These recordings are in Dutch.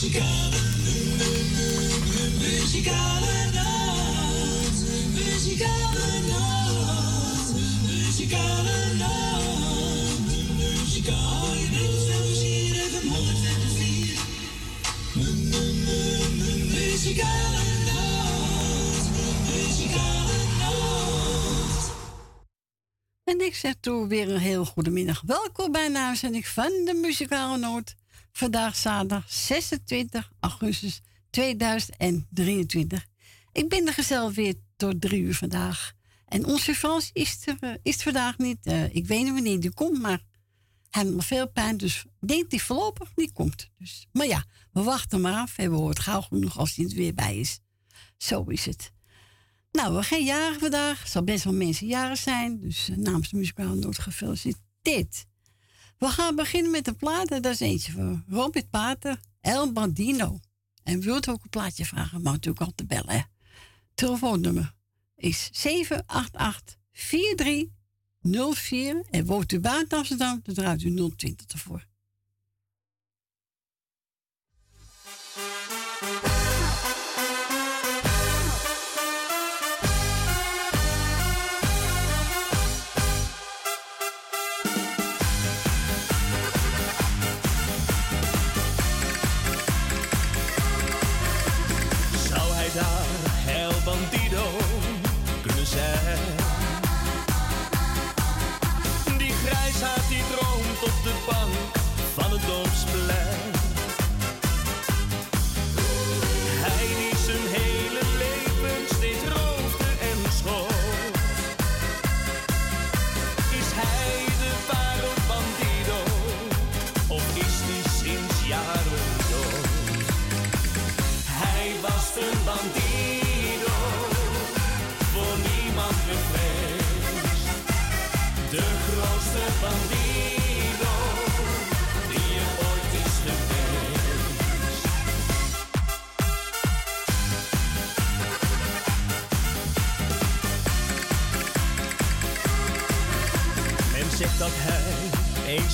Muzikale, muzikale nacht. Muzikale nacht. Muzikale nacht. Muzikale Muzikale nacht. Muzikale nacht. En ik zeg toe weer een heel goedemiddag. Welkom bij de uitzending van de Muzikale Noot. Vandaag zaterdag 26 augustus 2023. Ik ben er gezellig weer tot drie uur vandaag. En onze Frans is er, eh, is vandaag niet. Eh, ik weet niet wanneer die komt, maar hij heeft nog veel pijn. Dus ik denk hij voorlopig niet komt. Dus, maar ja, we wachten maar af. En we horen gauw genoeg als hij er weer bij is. Zo is het. Nou, we geen jaren vandaag. Er zal best wel mensen jaren zijn. Dus eh, namens de muzikale noot gefeliciteerd. We gaan beginnen met een plaat. en Dat is eentje van Robert Pater, El Bandino. En wilt ook een plaatje vragen, mag natuurlijk altijd bellen. Telefoonnummer is 788-4304. En woont u buiten Amsterdam, dan draait u 020 ervoor.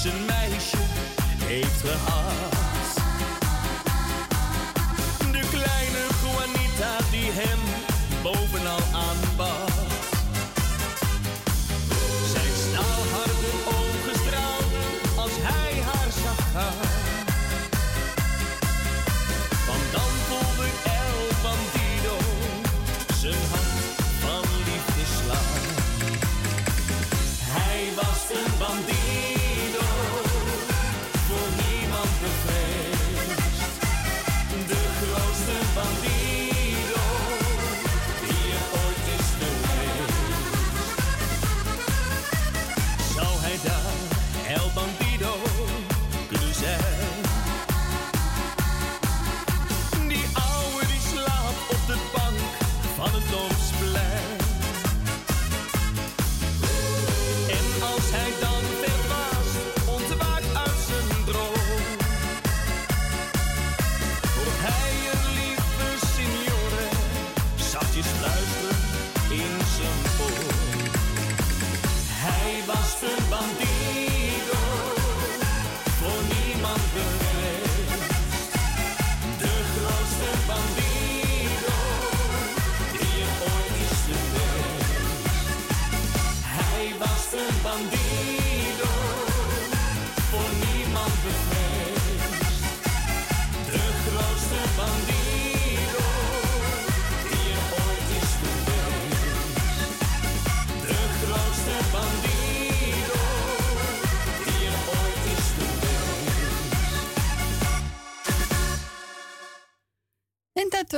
Een meisje heeft gehad.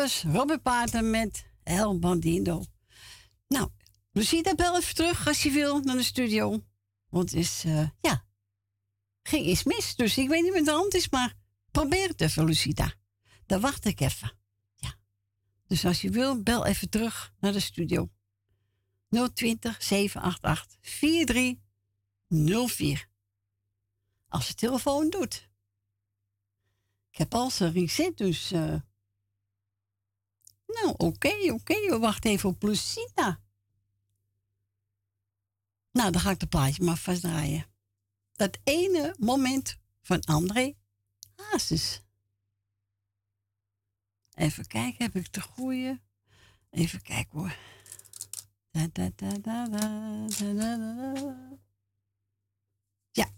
Was Robert met El Bandino. Nou, Lucida, bel even terug als je wil naar de studio. Want het is, eh, ja, ging iets mis. Dus ik weet niet wat de hand is, maar probeer het even, Lucida. Dan wacht ik even. Ja. Dus als je wil, bel even terug naar de studio. 020 788 4304. Als de telefoon doet. Ik heb al zijn reset, dus. eh, nou, oké, oké. Okay. We wachten even op Lucina. Nou, dan ga ik de plaatje maar vastdraaien. Dat ene moment van André Hazes. Even kijken, heb ik de goede? Even kijken hoor. Da, da, da, ja.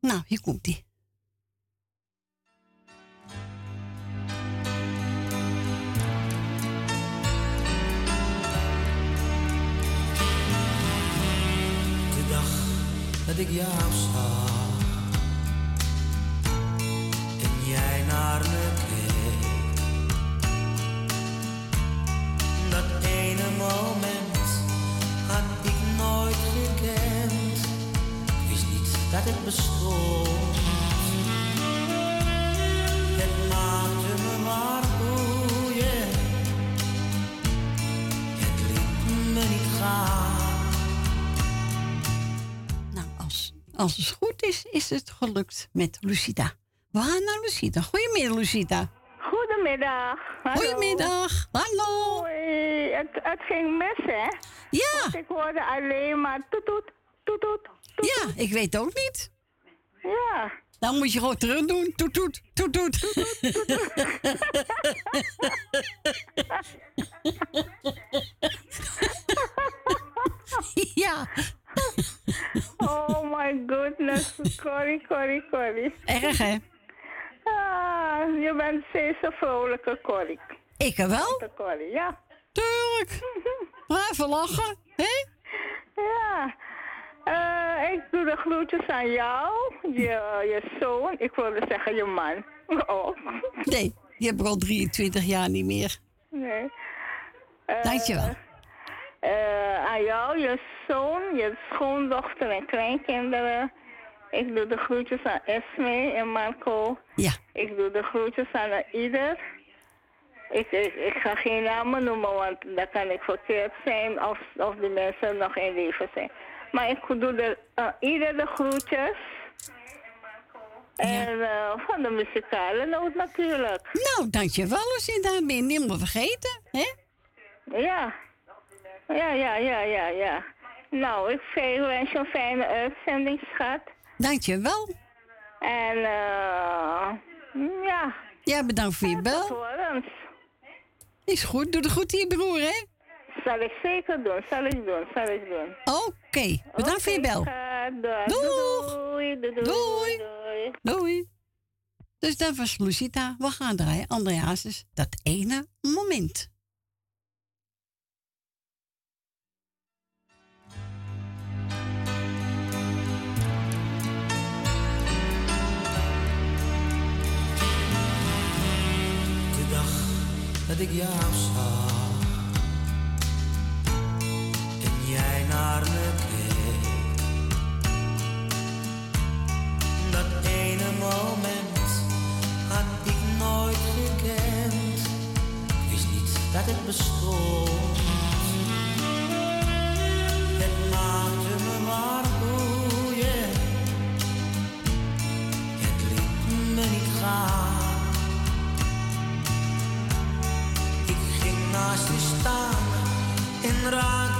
Nou, hier komt hij. Dat ik jou zag. En jij naar me keek, dat ene moment had ik nooit gekend, wist niet dat het bestond. Als, het goed is, is het gelukt met Lucita. We gaan naar Lucita. Goedemiddag, Lucita. Goedemiddag. Hallo. Goedemiddag. Hallo. Hoi. Het, het ging mis, hè? Ja, Ik hoorde alleen maar toet toet, toet toet, toet. ja, ik weet ook niet. Ja. Dan moet je gewoon terug doen. Toet, toet, toet, toet. ja, Oh my goodness. Corrie, Corrie, Corrie. erg hè? Ah, je bent steeds een vrolijke Corrie. Ik wel. Corrie, ja. Tuurlijk. Maar even lachen, hè? Ja. Eh, ik doe de groetjes aan jou, je, je zoon. Ik wilde zeggen je man. Oh. Nee, die heb ik al 23 jaar niet meer. Nee. Eh, Dankjewel. Eh, aan jou, je zoon, je schoondochter en kleinkinderen. Ik doe de groetjes aan Esme en Marco. Ja, Ik doe de groetjes aan ieder. Ik, ik, ik ga geen namen noemen, want dan kan ik verkeerd zijn of, of die mensen nog in leven zijn. Maar ik doe de, eh, ieder de groetjes. En eh, van de muzikale noot natuurlijk. nou, dankjewel. Ben je niet meer vergeten, hè? Ja. Ja, ja, ja, ja, ja. Nou, ik wens je een fijne uitzending, schat. Dankjewel. En eh ja, Ja, bedankt voor je bel. Is goed, doe de goed je broer, hè? Zal ik zeker doen, zal ik doen, zal ik doen. Oké, bedankt voor je bel. doei. Doei, doei, doei. Dus dat was Lucita. We gaan draaien. André Hazes, dat ene moment. Ik jou zag en jij naar me keek, dat ene moment had ik nooit gekend, wist niet dat het bestond. Het maakte me maar boeien, het liet me niet gaan. Naast je staan. En raakte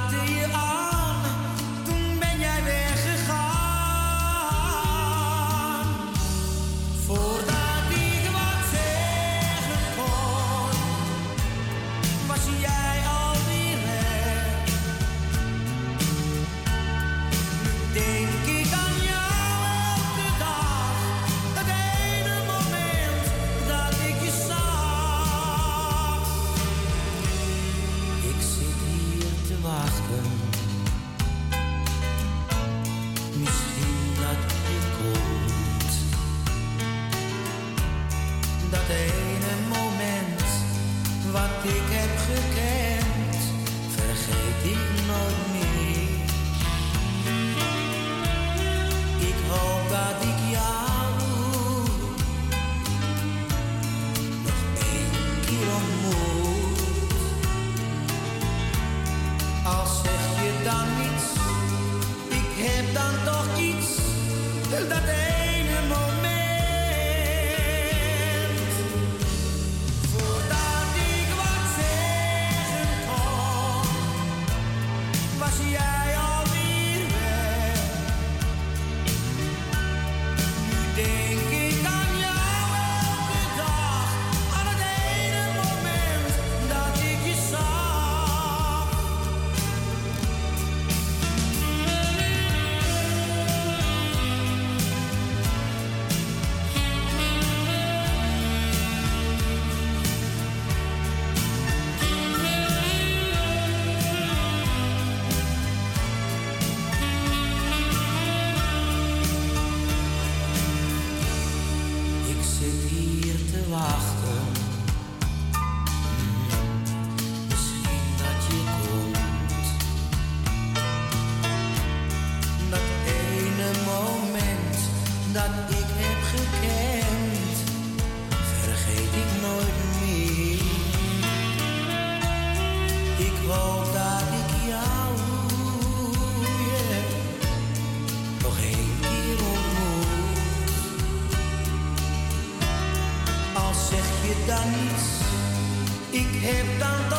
ik heb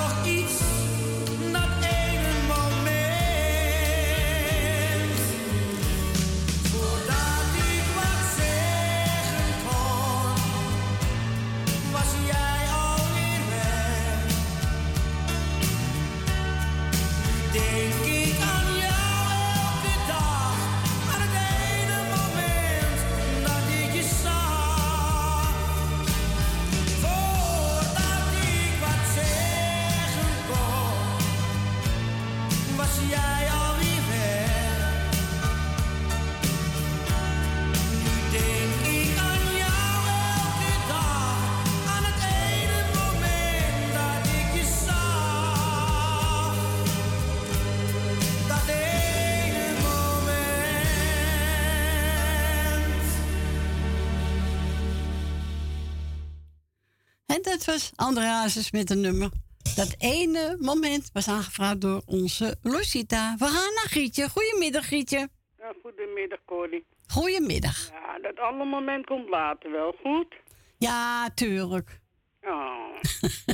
Dat was André Hazes met een nummer. Dat ene moment was aangevraagd door onze Lucita. We gaan naar Gietje. Goedemiddag, Gietje. Ja, goedemiddag, Corrie. Goedemiddag. Ja, dat andere moment komt later wel, goed? Ja, tuurlijk. Oh.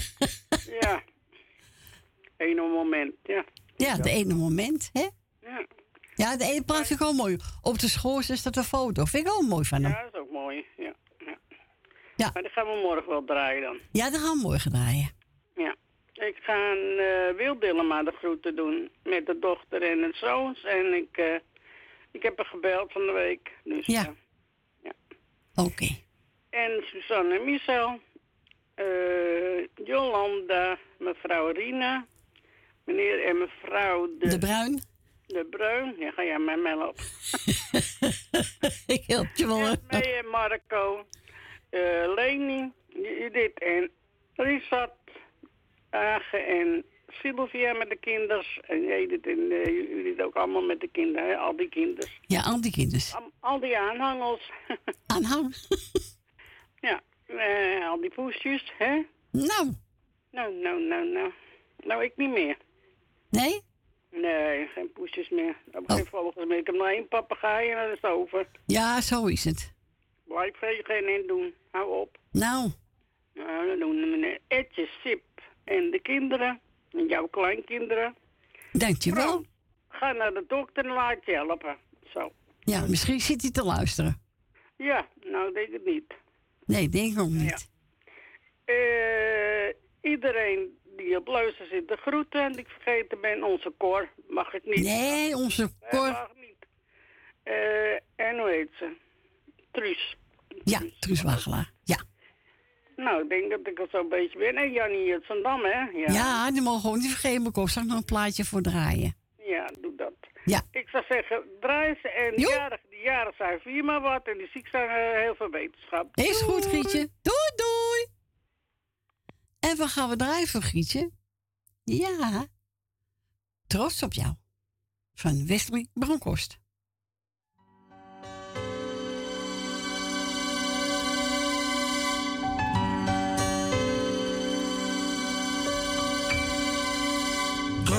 ja. Ene moment, ja. Ja, het ene moment, hè? Ja, Ja, de ene vind ik ook mooi. Op de schoorsteen staat een foto. Vind ik ook mooi van hem. ja dat is ook mooi. Ja. Ja. Ja. Maar die gaan we morgen wel draaien dan. Ja, dat gaan we morgen draaien. Ja. Ik ga een uh, Dillema de groeten doen met de dochter en het zoons. En ik, eh, ik heb haar gebeld van de week. Dus, Ja. eh, Oké. En Suzanne en Michel. eh, Jolanda, mevrouw Rina. Meneer en mevrouw de, De Bruin. de Bruin. Ja, ga jij mij op. ik help je wel. en Marco. Eh Leni, Judith en Richard. Age en Sylvia met de kinders. En Edith en eh, jullie ook allemaal met de kinderen, hè? al die kinders. Ja, al die kinders. Al, al die aanhangels. Aanhang. ja, eh, al die poesjes, hè? Nou, Nou, nou, nou, nou. Nou, ik niet meer. nee? Nee, geen poesjes meer. Ik heb Oh. geen vogels meer. Ik heb nog één papegaai en dat is over. Ja, zo is het. Blijf vegen en doen. Hou op. Nou, Nou, dan doen we meneer Etje, Sip en de kinderen. En jouw kleinkinderen. dankjewel. Vrouw, Ga naar de dokter en laat je helpen. Zo. Ja, misschien zit hij te luisteren. Ja, nou denk ik niet. Nee, denk ik ook niet. Eh, iedereen die op luister zit, de groeten. En ik vergeten ben, onze koor mag ik niet. Nee, onze Nee, kor. mag niet. Eh, en hoe heet ze? Truus. Ja, Truus Wagelaar. Ja. Nou, ik denk dat ik er zo'n beetje ben. En Jannie uit Zandam, hè? Ja. ja, die mogen we ook niet vergeten. Maar ik ook nog een plaatje voor draaien. Ja, doe dat. Ja. Ik zou zeggen, draai ze en die jaren, die jaren zijn vier maar wat. En die ziek zijn eh, heel veel wetenschap. Is goed. Gietje. Doei, doei. En wat gaan we draaien voor Gietje? Ja. Trots op jou. Van Wesley Bronkhorst.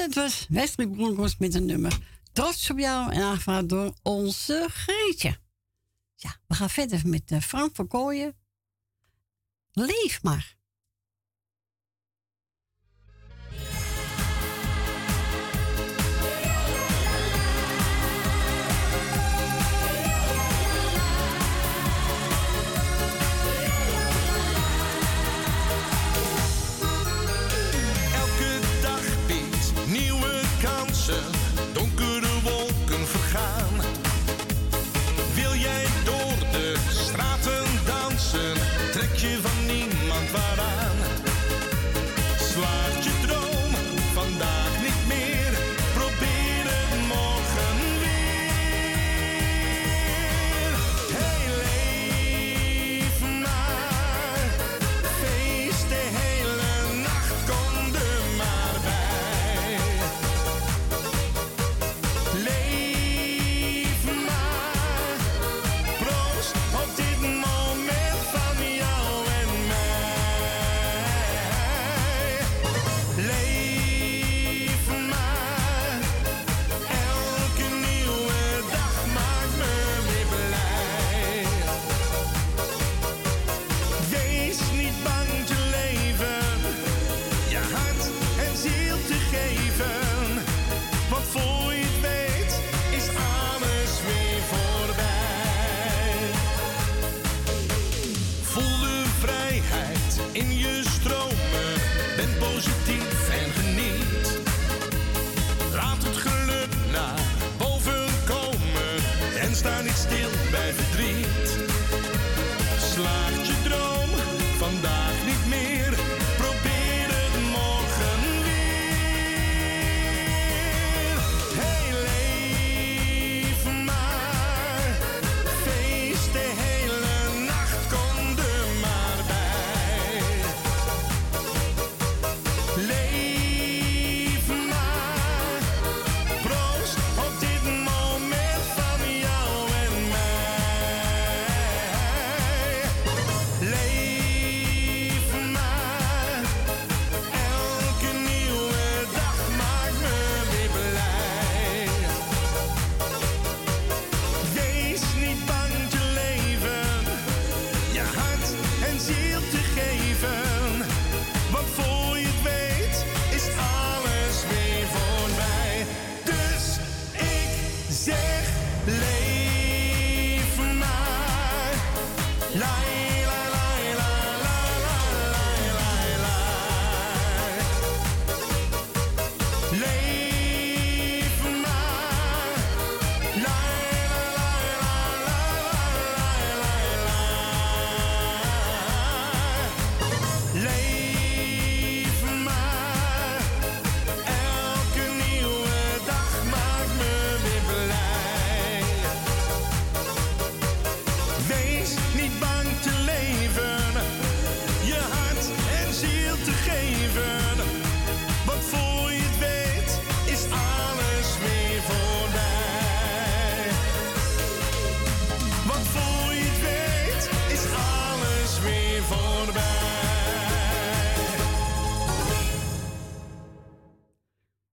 dat was Wesley Bronkhorst met een nummer Trots op jou en aangevraagd door onze Greetje. Ja, we gaan verder met eh, Frank van Kooijen. Leef maar.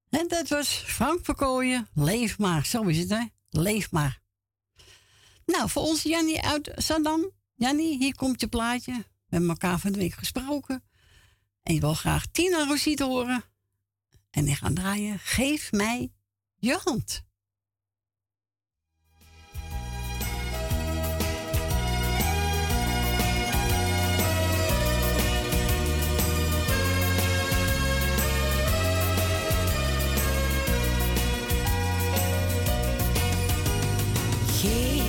En dat was Frank Verkooyen, Leef maar. Zo is het, hè? Leef maar. Nou, voor ons Jannie uit Saddam. Jannie, hier komt je plaatje. We hebben elkaar van de week gesproken. En je wil graag Tina Rosiet horen. En die gaan draaien. Geef mij je hand. key.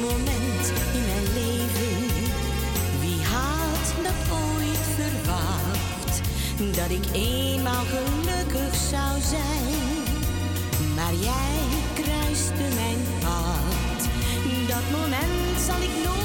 moment in mijn leven. Wie had dat ooit verwacht? Dat ik eenmaal gelukkig zou zijn. Maar jij kruiste mijn pad. Dat moment zal ik nooit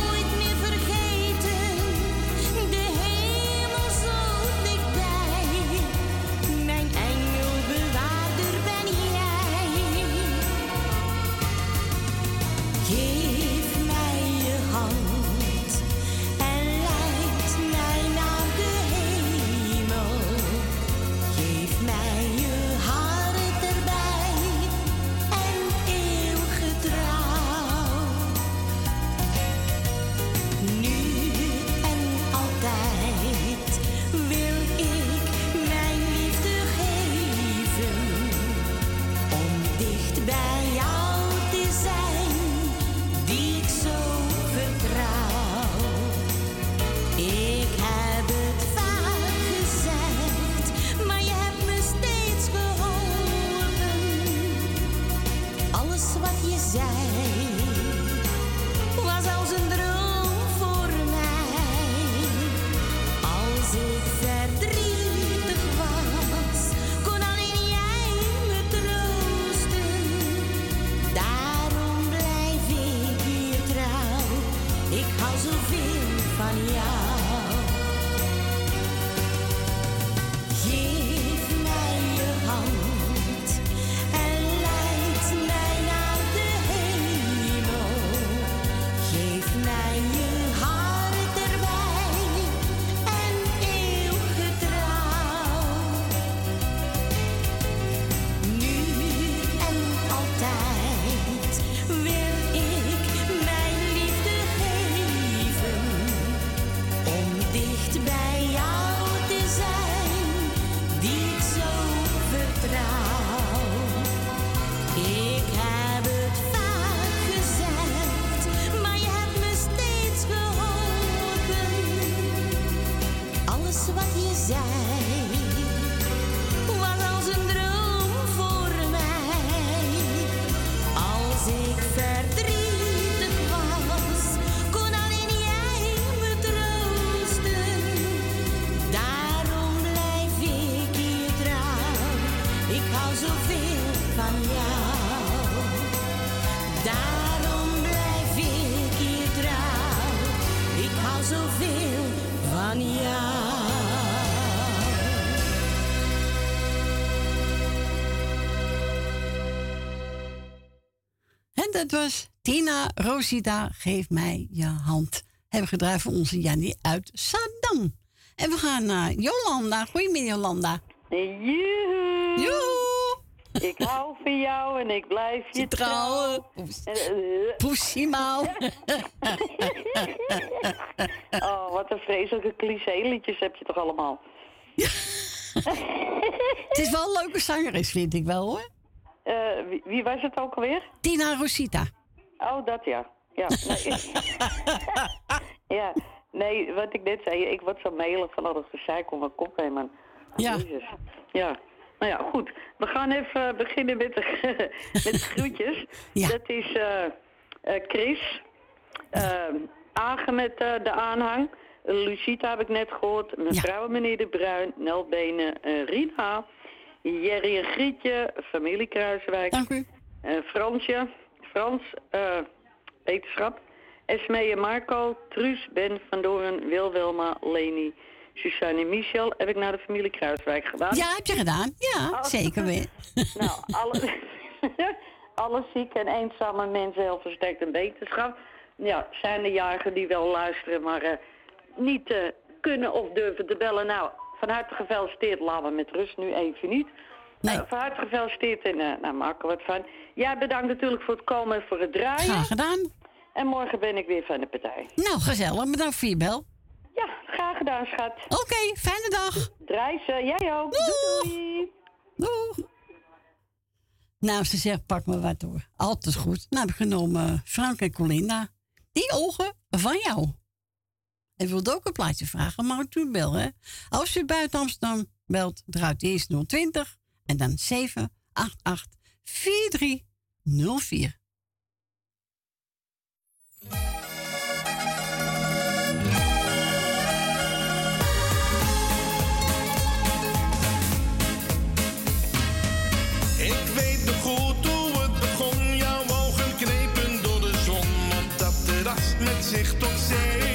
dat was Tina Rosita, geef mij je hand. Hebben gedraaid voor onze Jannie uit Saddam. En we gaan naar Jolanda. Goedemiddag, Jolanda. Joehoe. Joehoe. Ik hou van jou en ik blijf je trouwen. trouwen. Oh, wat een vreselijke cliché-liedjes heb je toch allemaal. Het is wel een leuke zangeres, vind ik wel hoor. Eh, wie, wie was het ook alweer? Tina Rosita. Oh, dat ja. Ja, nee. ja, nee, wat ik net zei, ik word zo melig van al dat gezeik om mijn kop heen, man. Ja. Jezus. Ja. Nou ja, goed. We gaan even beginnen met de, met de groetjes. Ja. Dat is eh, eh, Chris. Agen met de aanhang. Lucita heb ik net gehoord. Mevrouw en meneer De Bruin. Nelbenen. Rina. Jerry en Grietje. Familie Kruiswijk. Dank u. Eh, Fransje, Frans, eh, wetenschap. Esmee en Marco, Truus, Ben van Doorn, Wil, Wilma, Leni, Suzanne en Michel. Heb ik naar de familie Kruiswijk gedaan. Ja, heb je gedaan? Ja, Oh. zeker weer. Nou, alle, alle zieke en eenzame mensen heel versterkt en wetenschap. Ja, zijn de jarigen die wel luisteren, maar eh, niet kunnen of durven te bellen. Nou, van harte gefeliciteerd. Laten we met rust nu even niet. Nee. Eh, van harte gefeliciteerd en uh, nou, maak er wat van. Jij bedankt natuurlijk voor het komen en voor het draaien. Graag gedaan. En morgen ben ik weer van de partij. Nou, gezellig. Bedankt voor je bel. Ja, graag gedaan, schat. Oké, fijne dag. Draai ze, jij ook. Doei, doei. Doeg. Nou, ze zegt, pak me wat door. Altijd goed. Nou heb ik genomen Frank en Colinda. Die ogen van jou. En wilde ook een plaatje vragen, maar ook u bellen. hè? Als u buiten Amsterdam belt, draait eerst 020 en dan 788 4304. Ik weet nog goed hoe het begon. Jouw ogen knepen door de zon op dat terras met zicht op zee.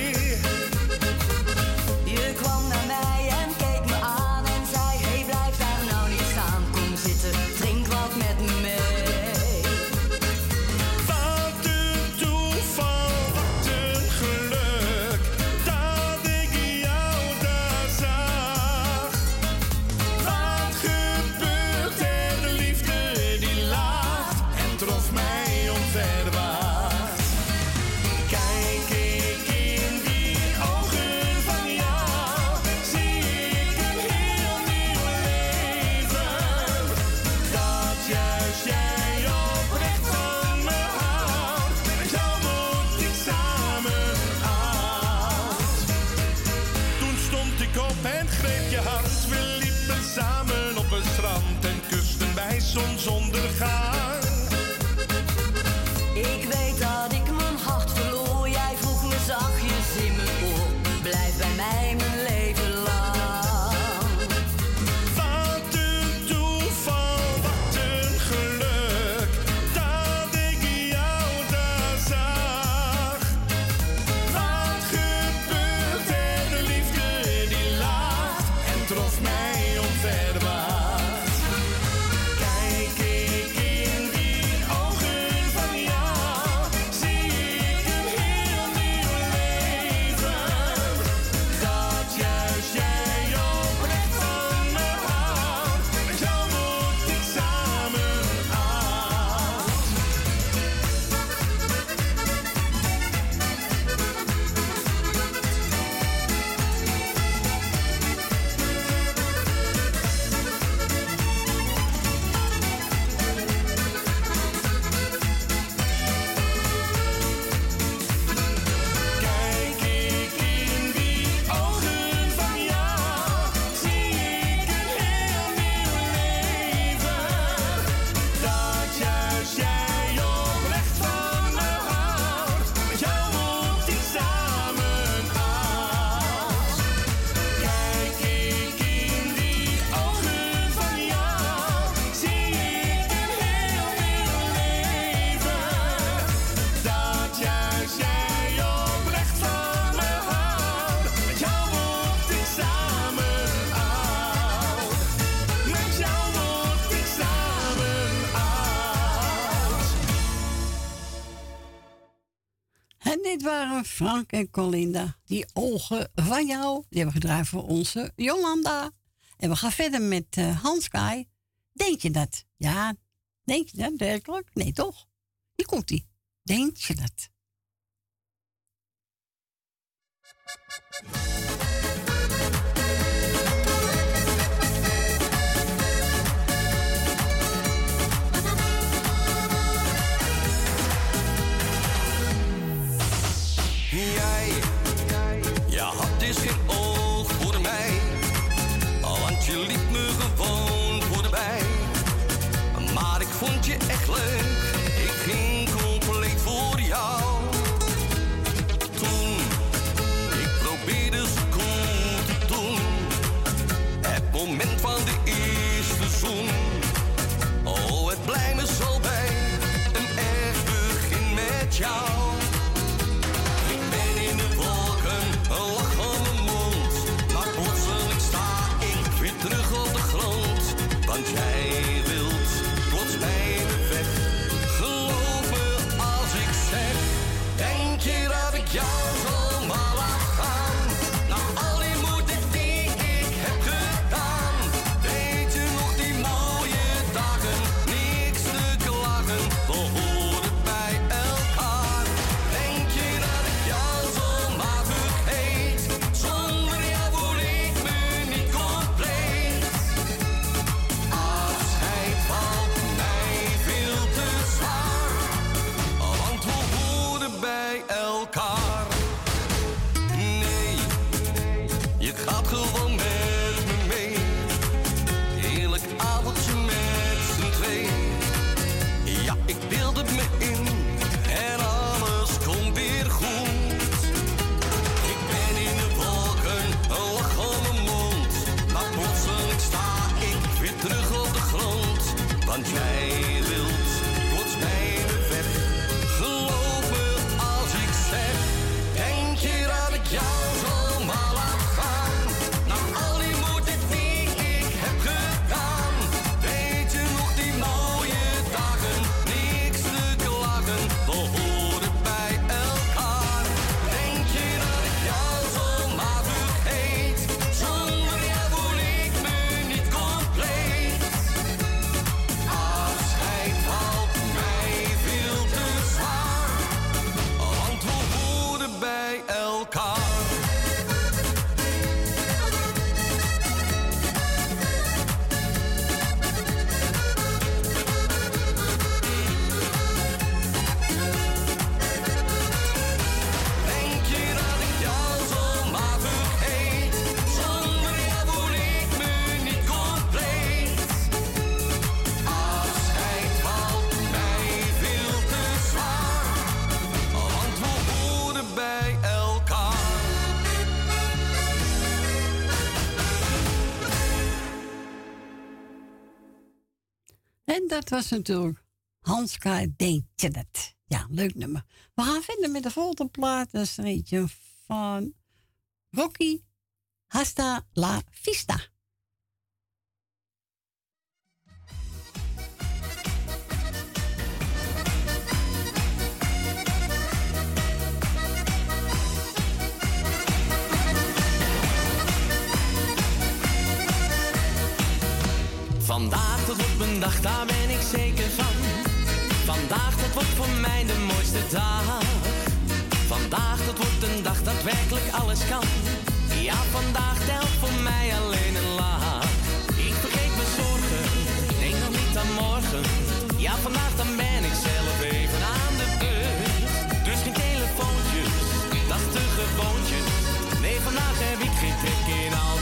Frank en Colinda. Die ogen van jou, die hebben gedraaid voor onze Jolanda. En we gaan verder met uh, Hans Kai. Denk je dat? Ja, denk je dat werkelijk? Nee, toch? Hier komt hij. Denk je dat? Jij Dat was natuurlijk Hans K. Deentje. Ja, leuk nummer. We gaan vinden met de volgende plaat. Dat is een van Rocky Hasta la Vista. Vandaag tot wordt mijn dag, daar ben ik zeker van. Vandaag dat wordt voor mij de mooiste dag. Vandaag dat wordt een dag dat werkelijk alles kan. Ja, vandaag telt voor mij alleen een laag. Ik vergeet mijn zorgen, denk nog niet aan morgen. Ja, vandaag dan ben ik zelf even aan de beurt. Dus geen telefoontjes, dat is te gewoontjes. Nee, vandaag heb ik geen trek in al.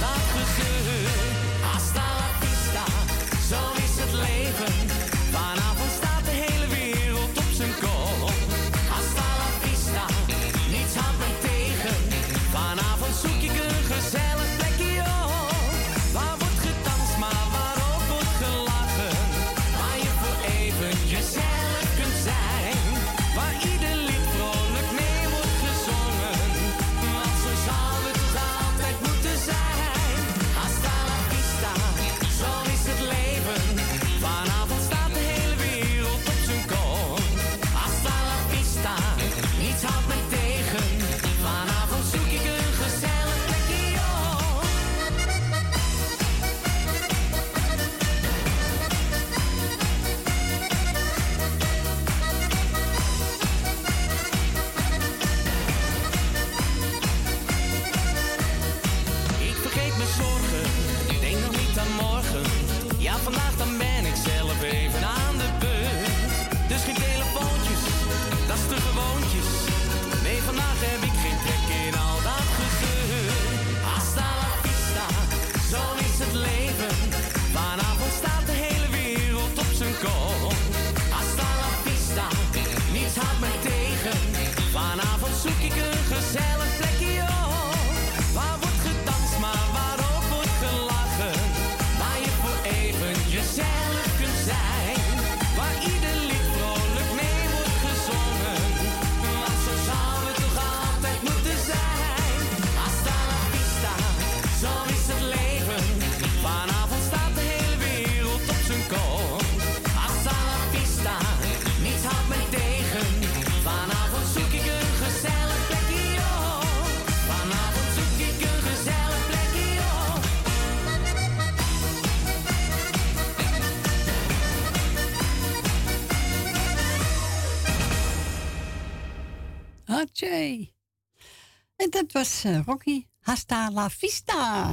En dat was eh, Rocky. Hasta la vista.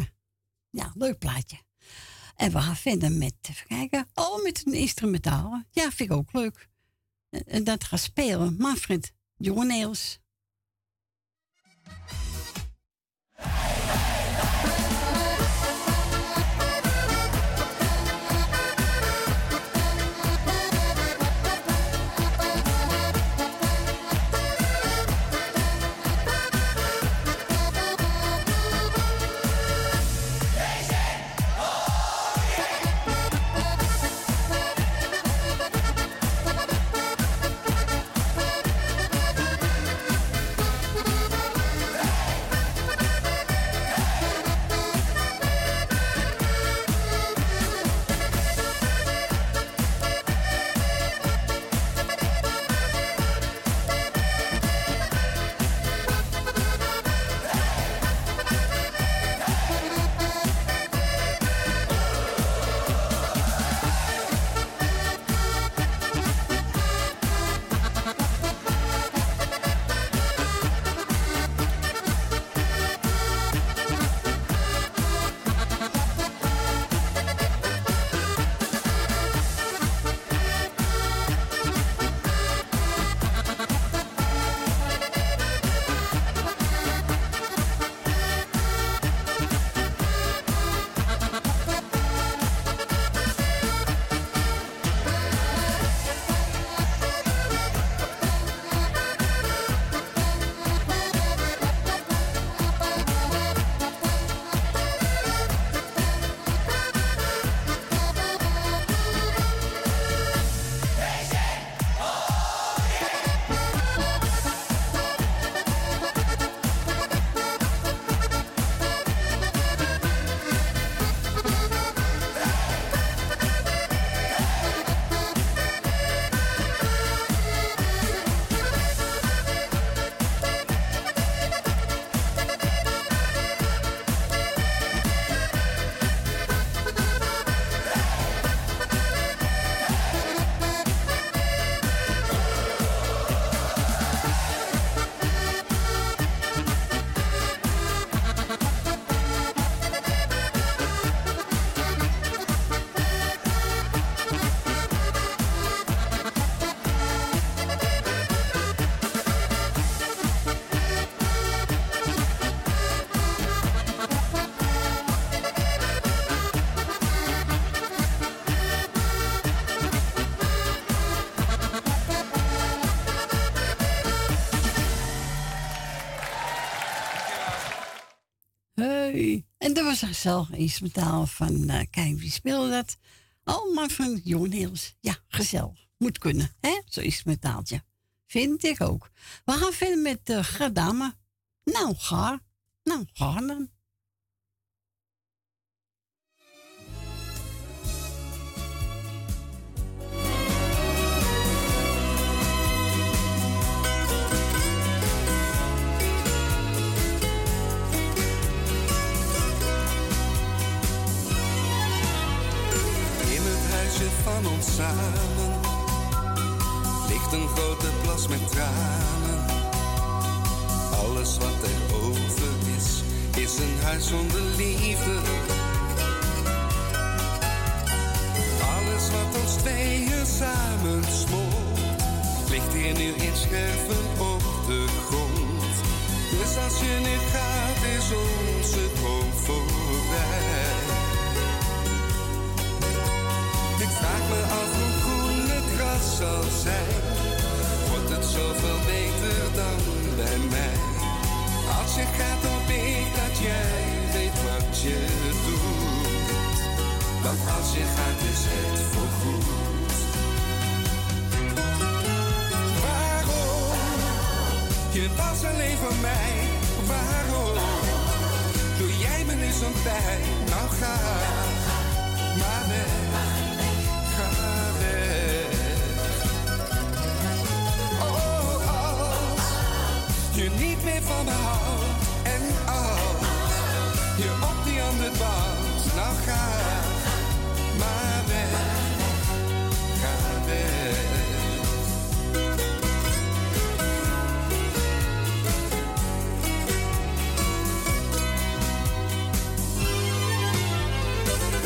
Ja, leuk plaatje. En we gaan verder met, even kijken. Oh, met een instrumentaal. Ja, vind ik ook leuk. En, dat gaat spelen Manfred Joneels. En dat was een gezellig instrumentaal van, eh, kijk wie speelde dat? Oh, maar van Jon. Ja, gezellig. Moet kunnen, hè? Zo'n instrumentaaltje. Vind ik ook. We gaan verder met uh, Gadame. Nou, ga. Nou, ga dan. Van ons samen ligt een grote plas met tranen. Alles wat er over is, is een huis zonder liefde. Alles wat ons tweeën samen smolt, ligt hier nu in scherven op de grond. Dus als je nu gaat, is onze droom voorbij. Vraag me af hoe groen het gras zal zijn. Wordt het zoveel beter dan bij mij? Als je gaat, hoop ik dat jij weet wat je doet. Want als je gaat, is het voorgoed. Waarom? Je was alleen voor mij. Waarom? Doe jij me nu zo'n pijn? Nou ga maar weg. Oh, oh. Je niet meer van me houdt en als je op die andere baan, nou ga maar weg, ga weg.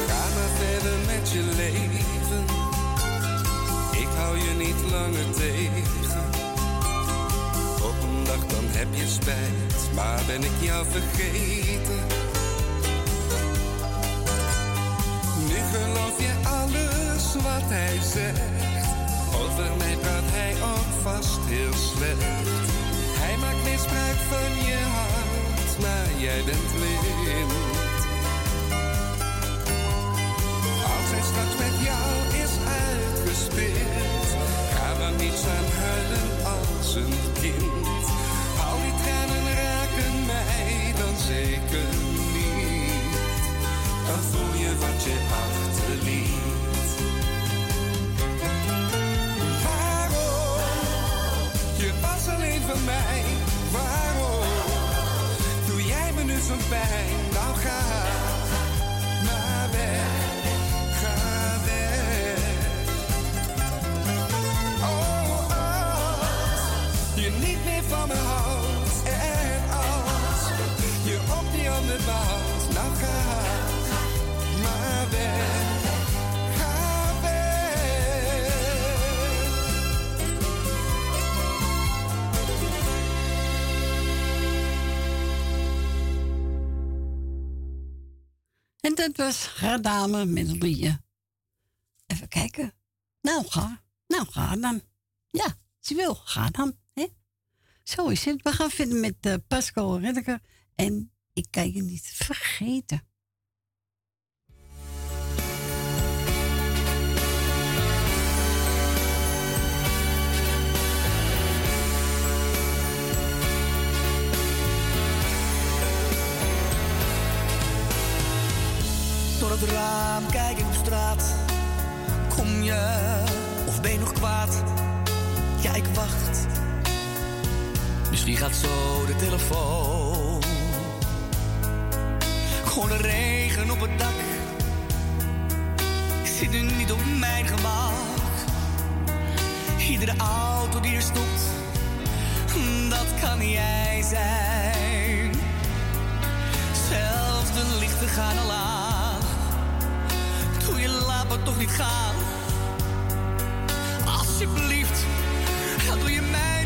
Ga verder met je leven weg. lange tegen. Op een dag dan heb je spijt, maar ben ik jou vergeten. Nu geloof je alles wat hij zegt. Over mij praat hij ook vast heel slecht. Hij maakt misbruik van je hart, maar jij bent blind. Als hij straks met jou is uitgespeeld, staan huilen als een kind. Al die tranen raken mij dan zeker niet. Dan voel je wat je achterliet. Waarom? Je was alleen van mij. Waarom? Doe jij me nu zo'n pijn? Nou ga En dat was Gardame met liedje. Even kijken. Nou, ga. Nou, ga dan. Ja, ze wil. Ga dan. Hè? Zo is het. We gaan verder met uh, Pascal. En ik kan je niet vergeten. Door het raam kijk ik op straat. Kom je of ben je nog kwaad? Ja, ik wacht. Misschien gaat zo de telefoon. De regen op het dak. Ik zit nu niet op mijn gemak. Iedere auto die er stopt, dat kan jij zijn. Zelfs de lichten gaan al aan. Doe je laat toch niet gaan. Alsjeblieft, dan doe je mij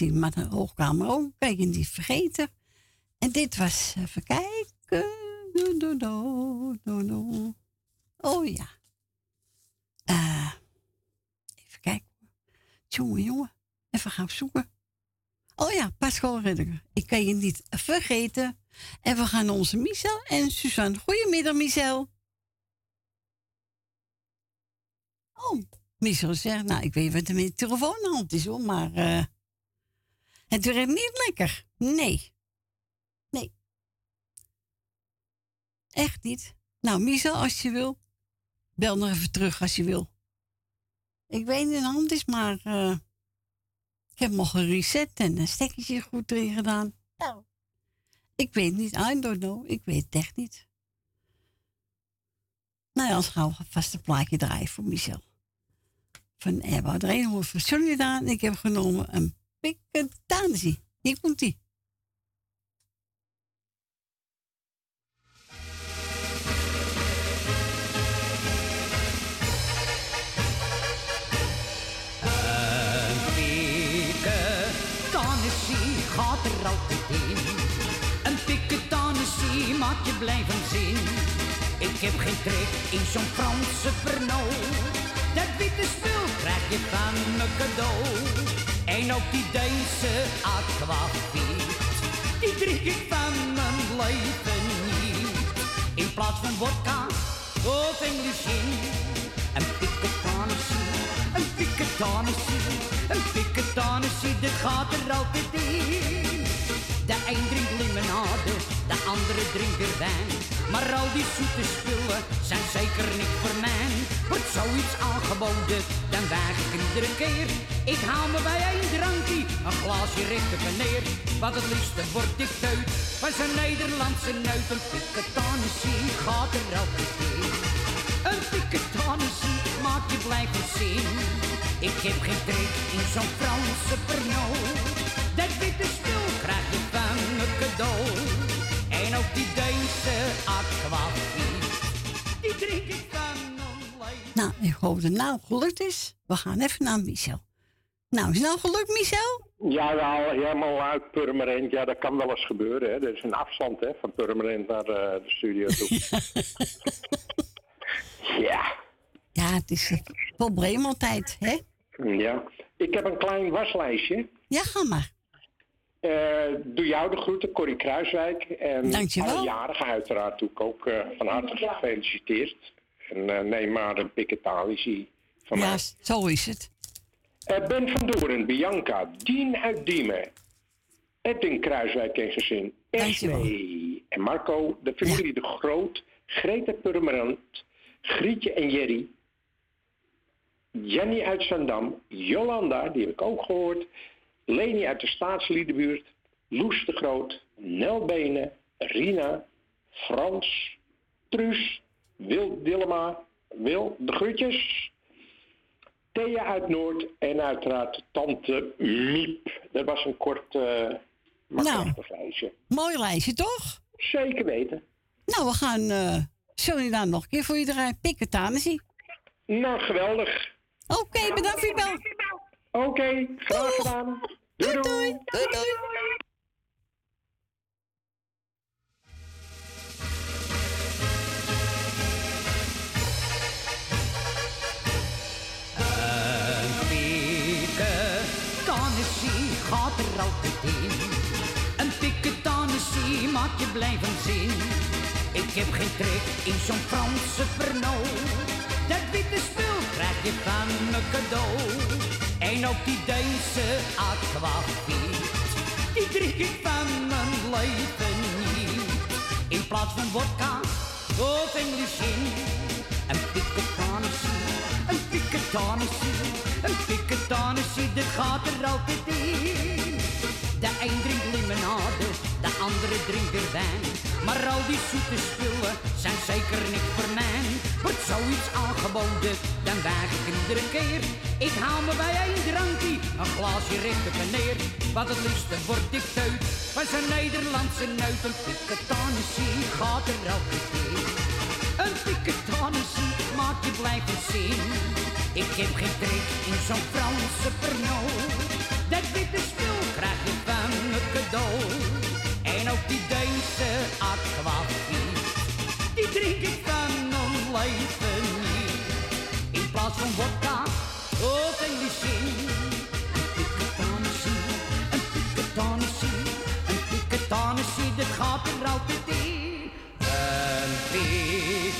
maar de hoogkamer ook. Kan je niet vergeten. En dit was, even kijken. Oh ja. Eh, even kijken. Jongen, jongen. Even gaan zoeken. Oh ja, Pascal Ridder. Ik kan je niet vergeten. En we gaan onze Michel en Suzanne. Goedemiddag, Michel. Oh, Michel zegt, nou, ik weet wat er met de telefoon aan de hand is hoor, maar eh, het werkt niet lekker. Nee. Nee. Echt niet. Nou, Michel, als je wil, bel nog even terug als je wil. Ik weet niet de hand is, maar eh, ik heb nog een reset en een stekkertje goed erin gedaan. Nou, ik weet niet, I don't know. Ik weet het echt niet. Nou ja, als gaan we vast een plaatje draaien voor Michel. Van Ebba. Er een hoort van Solidaan. Ik heb genomen een piketanissie. Hier komt ie. Gaat er altijd in. Een piketanissie maakt je blijven zin. Ik heb geen trek in zo'n Franse pernoot. Dat witte spul krijg je van me cadeau. En ook die Deense aquavit, die drink ik van mijn leven niet. In plaats van vodka of English gin, een piketanissie, een piketanissie, een piketanissie, dat gaat er altijd in. De een drinkt limonade, de andere drinkt er wijn. Maar al die zoete spullen zijn zeker niet voor mij. Wordt zoiets aangeboden, dan weig ik iedere keer. Ik haal me bij één drankje, een glaasje recht op en neer. Wat het liefste wordt ik teut, van zijn Nederlandse neut. Een piketanissie gaat er altijd in. Een piketanissie maakt je blijven zin. Ik heb geen trek in zo'n Franse pernoot. Dat witte spul van En ook die Deense aquavit, die drink ik mijn leven. Nou, ik hoop dat het nou gelukt is. We gaan even naar Michel. Nou, is het nou gelukt, Michel? Ja, wel, helemaal uit Purmerend. Ja, dat kan wel eens gebeuren. Hè. Er is een afstand hè, van Purmerend naar eh, de studio toe. ja. Ja, het is uh, probleemtijd, hè? ja. Ik heb een klein waslijstje. Ja, ga maar. Eh, doe jou de groeten, Corrie Kruiswijk. En Dankjewel. alle jarigen uiteraard doe ik ook eh, van harte gefeliciteerd. En eh, neem maar een piketalisie van Ja, mij. zo is het. Eh, ben van Doorn, Bianca, Dien uit Diemen, Edwin Kruiswijk en gezin, Esmee en Marco, de familie De Groot, Greta Purmerend, Grietje en Jerry, Jenny uit Zandam, Jolanda, die heb ik ook gehoord, Leni uit de Staatsliedenbuurt, Loes de Groot, Nel Benen, Rina, Frans, Truus, Wil Dillema, Wil de Groetjes, Thea uit Noord en uiteraard tante Miep. Dat was een kort, maar Nou. lijstje. Mooi lijstje, toch? Zeker weten. Nou, we gaan uh, Solidaan nog een keer voor je draaien. Piketanissie. Nou, geweldig. Oké, bedankt voor je bel. Oké, graag gedaan. Doei doei. Doei doei. Een piketanissie gaat er altijd in. Een piketanissie maakt je blijven zin. Ik heb geen trek in zo'n Franse pernoot. Dat witte spul krijg je van me cadeau. En ook die Deense aquavit, die drink ik van mijn leven niet. In plaats van vodka of English gin, een piketanissie, een piketanissie, een piketanissie, dat gaat er altijd in. De een drinkt limonade, de andere drinkt er wijn. Maar al die zoete spullen zijn zeker niet voor mij. Wordt zoiets aangeboden, dan weig ik iedere keer. Ik haal me bij één drankje, een glaasje recht op en neer. Wat het liefste wordt ik teut, van zijn Nederlandse neut. Een piketanissie gaat er altijd in. Een piketanissie maakt je blijven zin. Ik heb geen trek in zo'n Franse pernoot. Dat witte spul krijg je van me cadeau. En ook die Deense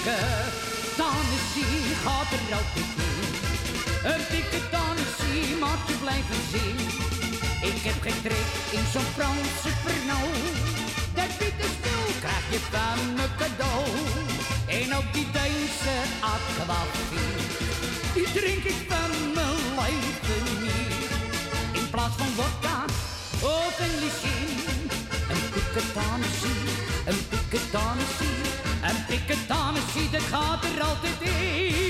piketanissie gaat er altijd in. Een piketanissie maakt je blijven zien. Ik heb geen trek in zo'n Franse Pernod. Dat witte spul krijg je van me cadeau. En ook die Deense aquavit, die drink ik van mijn leven niet. In plaats van vodka of een lichin. Een piketanissie, een piketanissie, een piketanissie, dat gaat er altijd in.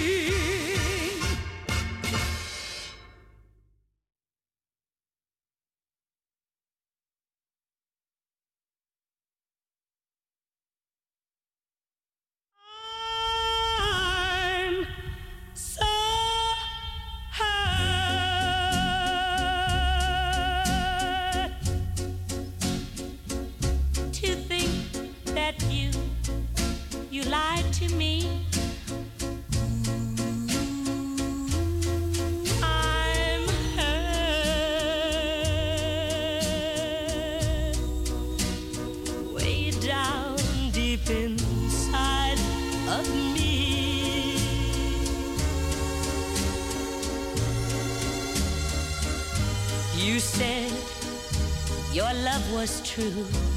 True.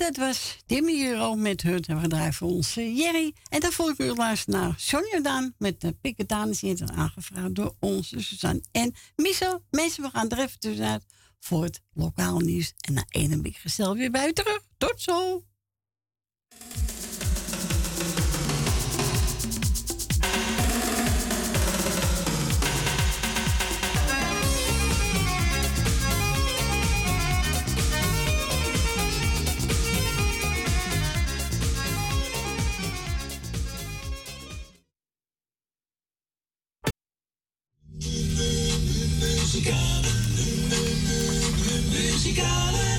Dat was Timmy Euro met Hut. En we draaien voor onze Jerry. En dan volg ik u luisteren naar Sonja Daan met de Piketanis. Die is aangevraagd door onze Suzanne en Michel. Mensen, we gaan er even tussenuit voor het lokaal nieuws. En na één ik gezellig weer bij u terug. Tot zo! Muzikale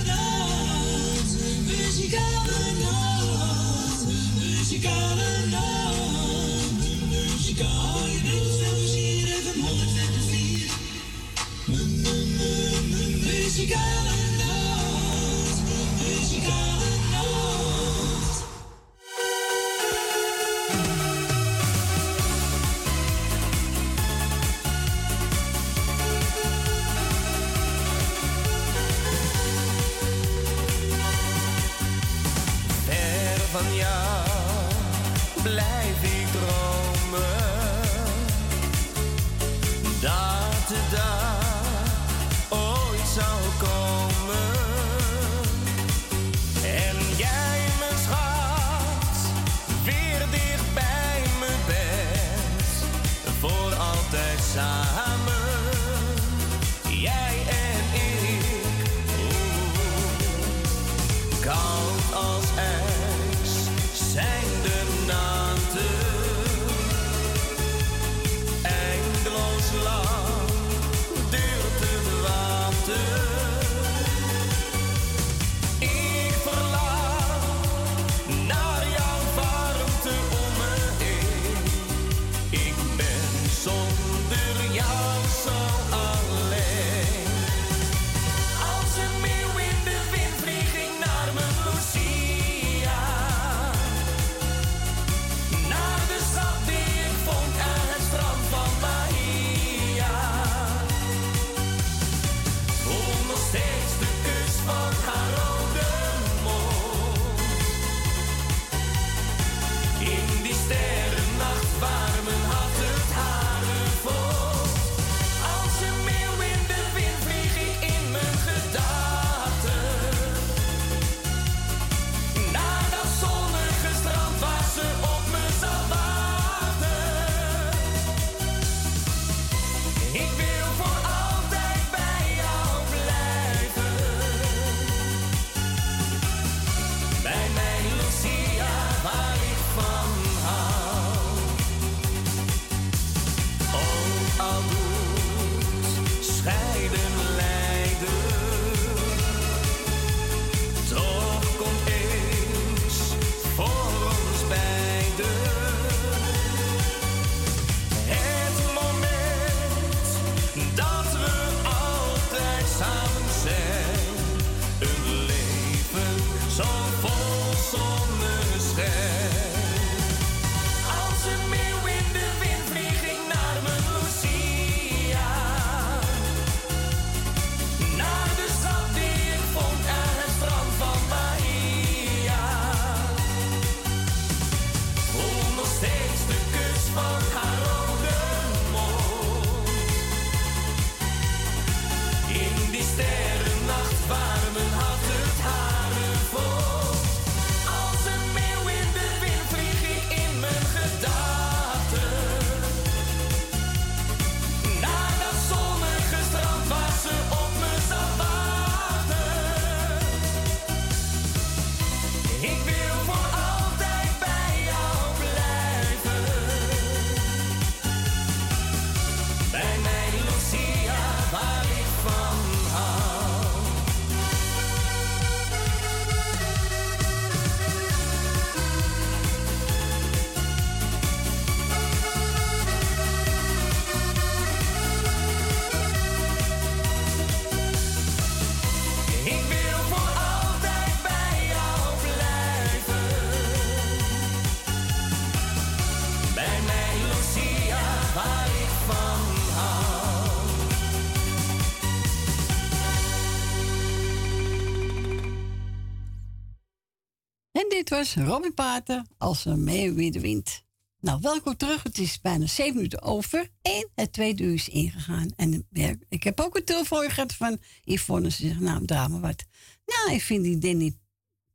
was Robbie Pater als een mee de wind. Nou, welkom terug. Het is bijna zeven minuten over. En het tweede uur is ingegaan. En ik heb ook een telefoon gehad van Yvonne. Ze zegt, nou, drama wat. Nou, ik vind die Danny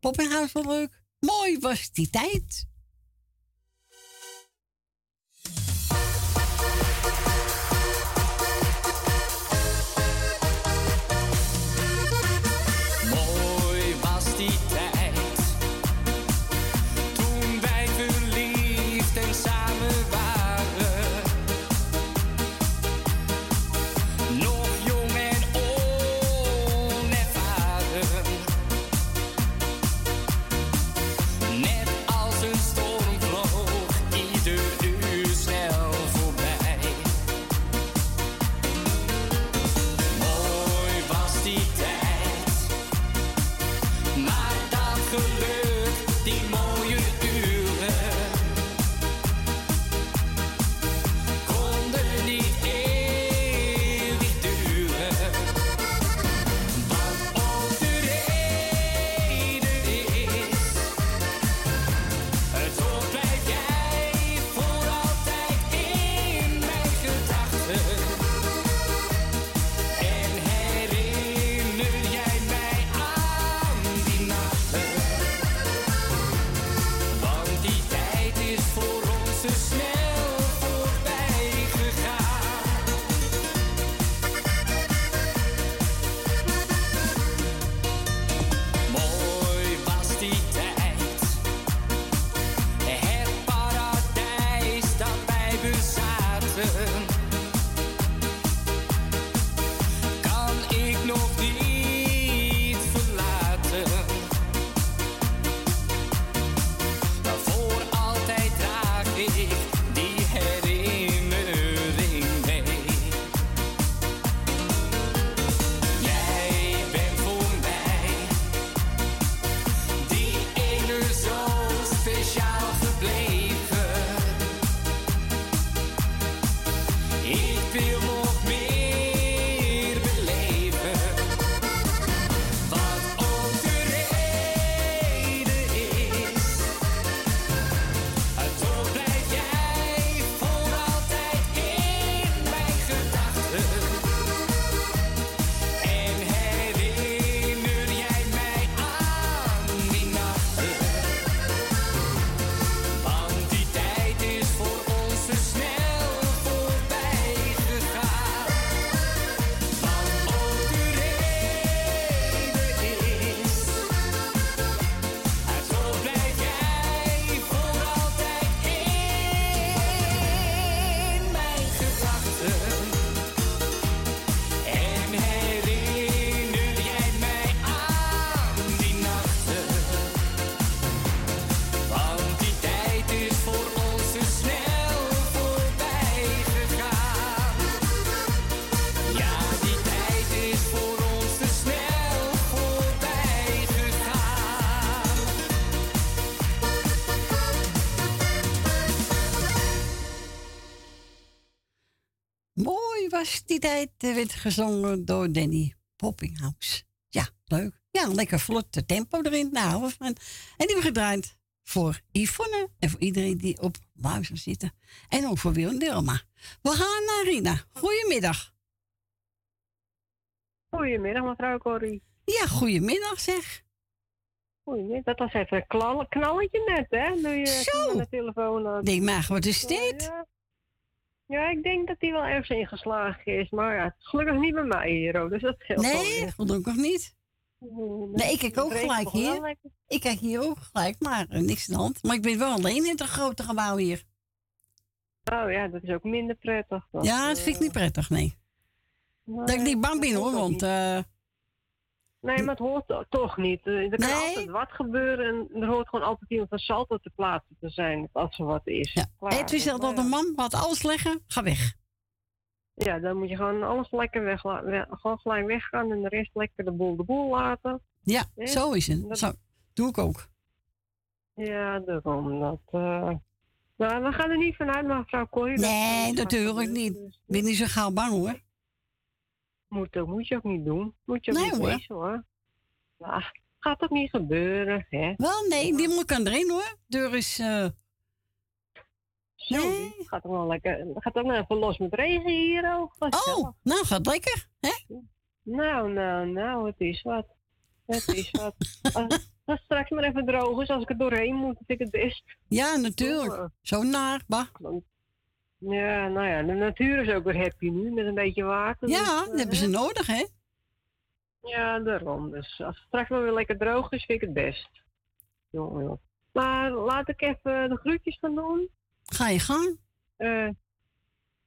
Poppinghuis wel leuk. Mooi was die tijd. Tijd, eh, werd gezongen door Danny Poppinghouse. Ja, leuk. Ja, een lekker vlot tempo erin. Nou, van. En die hebben we gedraaid voor Yvonne en voor iedereen die op luister zitten. En ook voor Wil en Dilma. We gaan naar Rina. Goedemiddag. Goedemiddag, mevrouw Corrie. Ja, goedemiddag zeg. Goedemiddag. Dat was even een knall- knalletje net, hè? Nu je Zo. aan de telefoon had. Denk maar, wat is dit? Ja. ja, ik denk dat hij wel ergens ingeslagen is. Maar ja, gelukkig niet bij mij hier, ook, dus dat scheelt Nee, gelukkig niet. Nee, ik kijk ook gelijk hier. Ik kijk hier ook gelijk, maar eh, niks aan de hand. Maar ik ben wel alleen in het grote gebouw hier. Oh ja, dat is ook minder prettig. Dat, Ja, dat vind ik niet prettig, nee. Dat ik niet bang ben hoor, want... eh, Nee, maar het hoort to- toch niet. Eh, Er kan Nee. altijd wat gebeuren en er hoort gewoon altijd iemand van salto te plaatsen te zijn als er wat is. Ja. Edwin zegt dat een man laat alles leggen, ga weg. Ja, dan moet je gewoon alles lekker weg, gewoon gelijk weggaan en de rest lekker de boel de boel laten. Ja, zo is het. Dat- Zo, doe ik ook. Ja, daarom. Dat, eh Nou, we gaan er niet vanuit, mevrouw Corrie. dat- Nee, natuurlijk niet. Ik ben niet zo gauw bang hoor. Moet, ook, moet je ook niet doen. Moet je ook Nee, niet hoor. wezen, hoor. Ja, gaat ook niet gebeuren, hè? Wel, nee, die moet kan erin hoor. Deur is... eh, Zo, gaat ook wel lekker. Gaat ook nog even los met regen hier ook. Oh, nou gaat lekker, hè? Nou, nou, nou, het is wat. Het is wat. als, als het straks maar even droog is, als ik er doorheen moet, vind ik het best. Ja, natuurlijk. Zo naar, bah. Ja, nou ja, de natuur is ook weer happy nu, met een beetje water. Ja, dus, dat eh, hebben ze nodig, hè? Ja, daarom. Dus als het straks maar weer lekker droog is, vind ik het best. Jongen. Maar laat ik even de groetjes gaan doen. Ga je gang. Eh,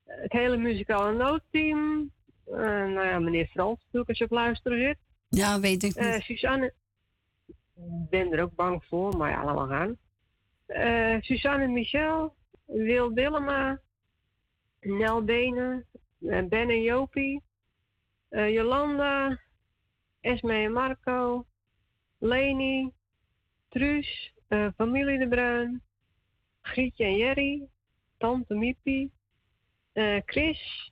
het hele muzikale noodteam. Eh, nou ja, meneer Frans natuurlijk, als je op luisteren zit. Ja, weet ik Eh, niet. Suzanne. Ik ben er ook bang voor, maar ja, we gaan. Eh, Suzanne Michel. Wil Dillema. Nel Benen. eh, Ben en Jopie. eh, Jolanda. Esme en Marco. Leni. Truus. eh, familie De Bruin. Grietje en Jerry. Tante Miepie. Chris.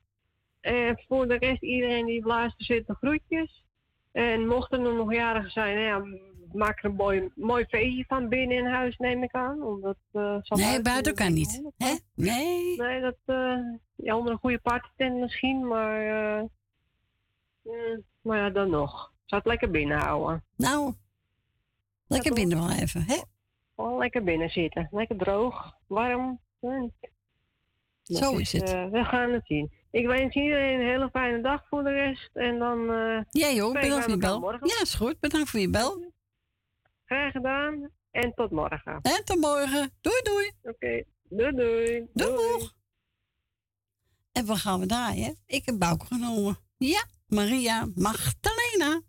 En voor de rest iedereen die luisteren zit, groetjes. En mochten er nog jarigen zijn, nou ja, maak er een mooi, mooi feestje van binnen in huis, neem ik aan. Omdat, eh, Nee, buiten kan niet. Hè? Nee. Nee, dat, eh ja, onder een goede partytent misschien, maar, eh, mm, maar ja, dan nog. Zou het lekker binnen houden. Nou, lekker binnen wel even, hè? Gewoon lekker binnen zitten. Lekker droog, warm. Mm. Zo is het. eh, we gaan het zien. Ik wens iedereen een hele fijne dag voor de rest. En dan. eh Jij ook, spreken bedankt voor je bel. morgen. Ja, is goed. Bedankt voor je bel. Graag gedaan. En tot morgen. En tot morgen. Doei, doei. Oké, doei, doei. Doeg. En wat gaan we draaien? Ik heb Bouke genomen. Ja, Maria Magdalena.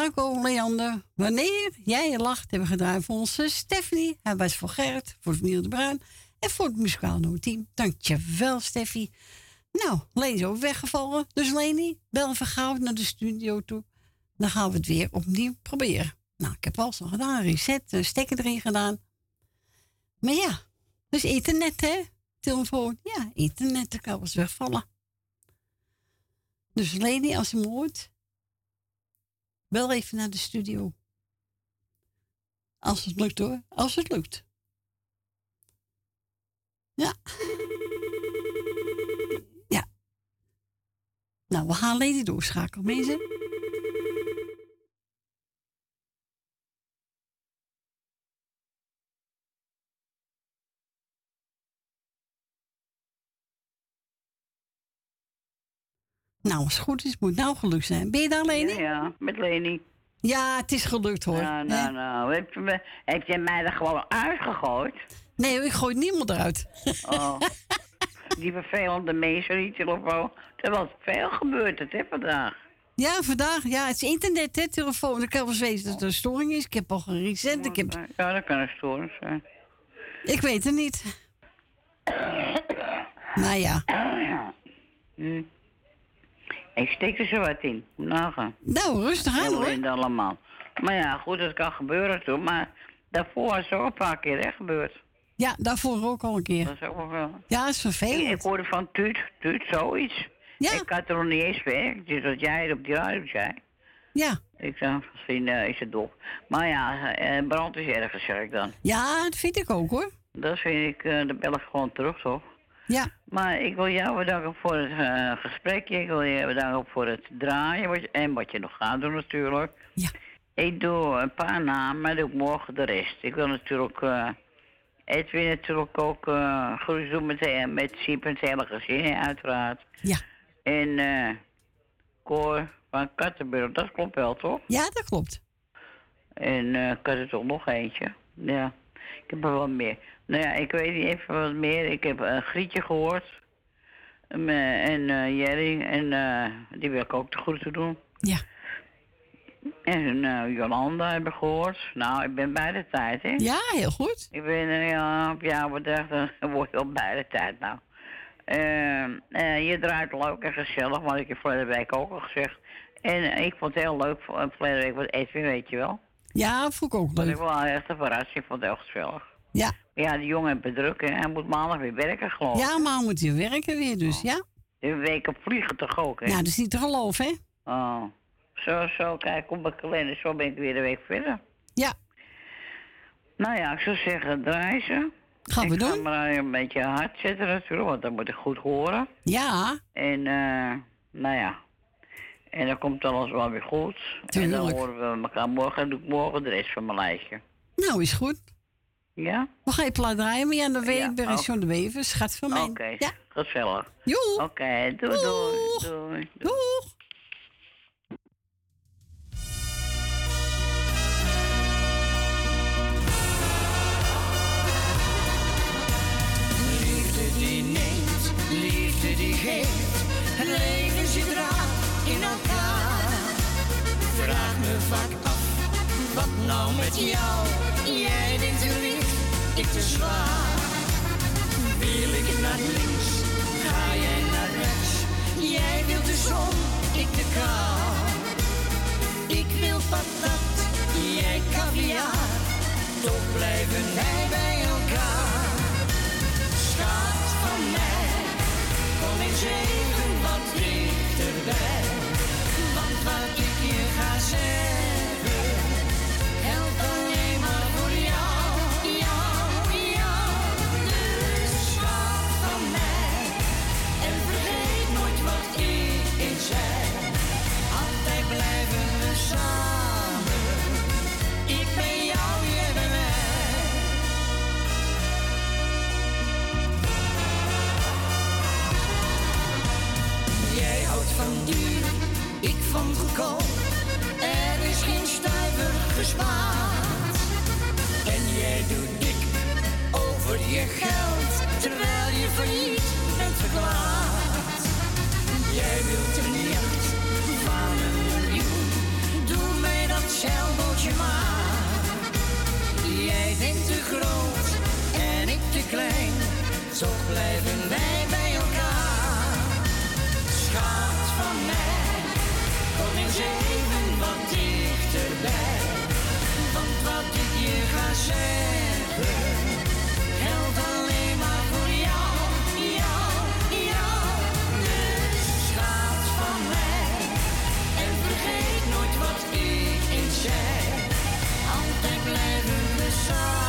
Marco Leander. Wanneer jij lacht, hebben we gedraaid voor onze Stephanie. Hij was voor Gerrit, voor Niel de Bruin en voor het muzikaal team. Dankjewel, Steffi. Nou, Leni is ook weggevallen. Dus Leni, bel even naar de studio toe. Dan gaan we het weer opnieuw proberen. Nou, ik heb alles al gedaan. Reset, een stekker erin gedaan. Maar ja, dus internet, hè? Telefoon. Ja, internet, dan kan eens wegvallen. Dus Leni, als je hoort, Bel even naar de studio. Als het lukt hoor, als het lukt. Ja. Ja. Nou, we gaan Lady doorschakelen, mensen. Nou, als het goed is, moet het nou gelukt zijn. Ben je daar, Leni? Ja, ja, met Leni. Ja, het is gelukt hoor. Nou, nou, nou. Heb je, me, heb je mij er gewoon uitgegooid? Nee, ik gooi niemand eruit. Oh. Die vervelende mensen, die telefoon. Er was veel gebeurd, het, hè, vandaag. Ja, vandaag. Ja, het is internet, hè, telefoon. Ik kan wel eens weten dat er een storing is. Ik heb al. Ik heb... Ja, dat kan een storing zijn. Ik weet het niet. Nou ja. Hm. Ik steek er zo wat in. Nagaan. Nou, rustig aan, hoor. in allemaal. Maar ja, goed, dat kan gebeuren toen. Maar daarvoor is het ook een paar keer hè, gebeurd. Ja, daarvoor ook al een keer. Dat is ook wel. Ja, dat is vervelend. Ik, ik hoorde van Tuut, Tuut, zoiets. Ja. Ik had er nog niet eens gewerkt, dus dat jij het op die radio zei. Ja. Ik zei, misschien eh, is het dop. Maar ja, eh, brand is ergens, zeg ik dan. Ja, dat vind ik ook, hoor. Dat vind ik, eh de bel ik gewoon terug, toch? Ja. Maar ik wil jou bedanken voor het eh, gesprekje. Ik wil je bedanken voor het draaien wat je- en wat je nog gaat doen natuurlijk. Ja. Ik doe een paar namen, maar doe ik morgen de rest. Ik wil natuurlijk eh, Edwin natuurlijk ook eh groet doen met, met Siep en het hele gezin, hè, uiteraard. Ja. En eh Cor van Kattenburg, dat klopt wel, toch? Ja, dat klopt. En eh, ik had er toch nog eentje. Ja, ik heb er wel meer. Nou ja, ik weet niet even wat meer. Ik heb een Grietje gehoord. Um, eh, en eh, Jerry. En eh, die wil ik ook de groeten doen. Ja. En Jolanda heb ik gehoord. Nou, ik ben bij de tijd, hè? Ja, heel goed. Ik ben ja, op jouw dag, dan word je al bij de tijd, nou. Je draait leuk en gezellig, maar ik heb vorige week ook al gezegd. En ik vond het heel leuk, voor- vorige week wat Edwin, weet je wel. Ja, vond ik ook Dat leuk. ik wel echt een verrassing. Ik vond heel gezellig. Ja. Ja, die jongen heeft bedruk en hij moet maandag weer werken, geloof ik. Ja, maar moet je werken weer, dus ja. Een week op vliegen toch ook, hè? Nou, dat is niet te geloven, hè? Oh. Zo, zo, kijk op mijn kalender. Zo ben ik weer een week verder. Ja. Nou ja, ik zou zeggen, draai ze. Gaan we ik ga doen. maar een beetje hard zetten natuurlijk, want dat moet ik goed horen. Ja. En, eh, nou ja. En dan komt alles wel weer goed. En dan Tuurlijk. horen we elkaar morgen. Dan doe ik morgen de rest van mijn lijstje. Nou, is goed. Ja? We gaan je plaat draaien, maar Jan de Week, Ja, bij is. John de Wever, schat van mij. Oké, Ja. gezellig. Joe. Oké, doei, doei, doei. Doeg. Liefde die neemt, liefde die geeft. Vaak af, wat nou met jou? Jij denkt te licht, ik te zwaar. Wil ik naar links, ga jij naar rechts. Jij wilt de zon, ik de kou. Ik wil patat, jij caviar. Toch blijven wij bij elkaar. Schat van mij, kom eens even wat dichterbij. Want wat ik je ga zeggen, Jij houdt van duur, ik van goedkoop. Er is geen stuiver gespaard. En jij doet dik over je geld, terwijl je failliet bent verklaard. Jij wilt een jacht van een miljoen, doe mij dat zeilbootje maar. Jij denkt te groot en ik te klein, toch blijven wij bij elkaar. Schat van mij, kom eens even wat dichterbij. Want wat ik je ga zeggen, geldt alleen maar voor jou, jou, jou. Dus schat van mij, en vergeet nooit wat ik eens zei. dat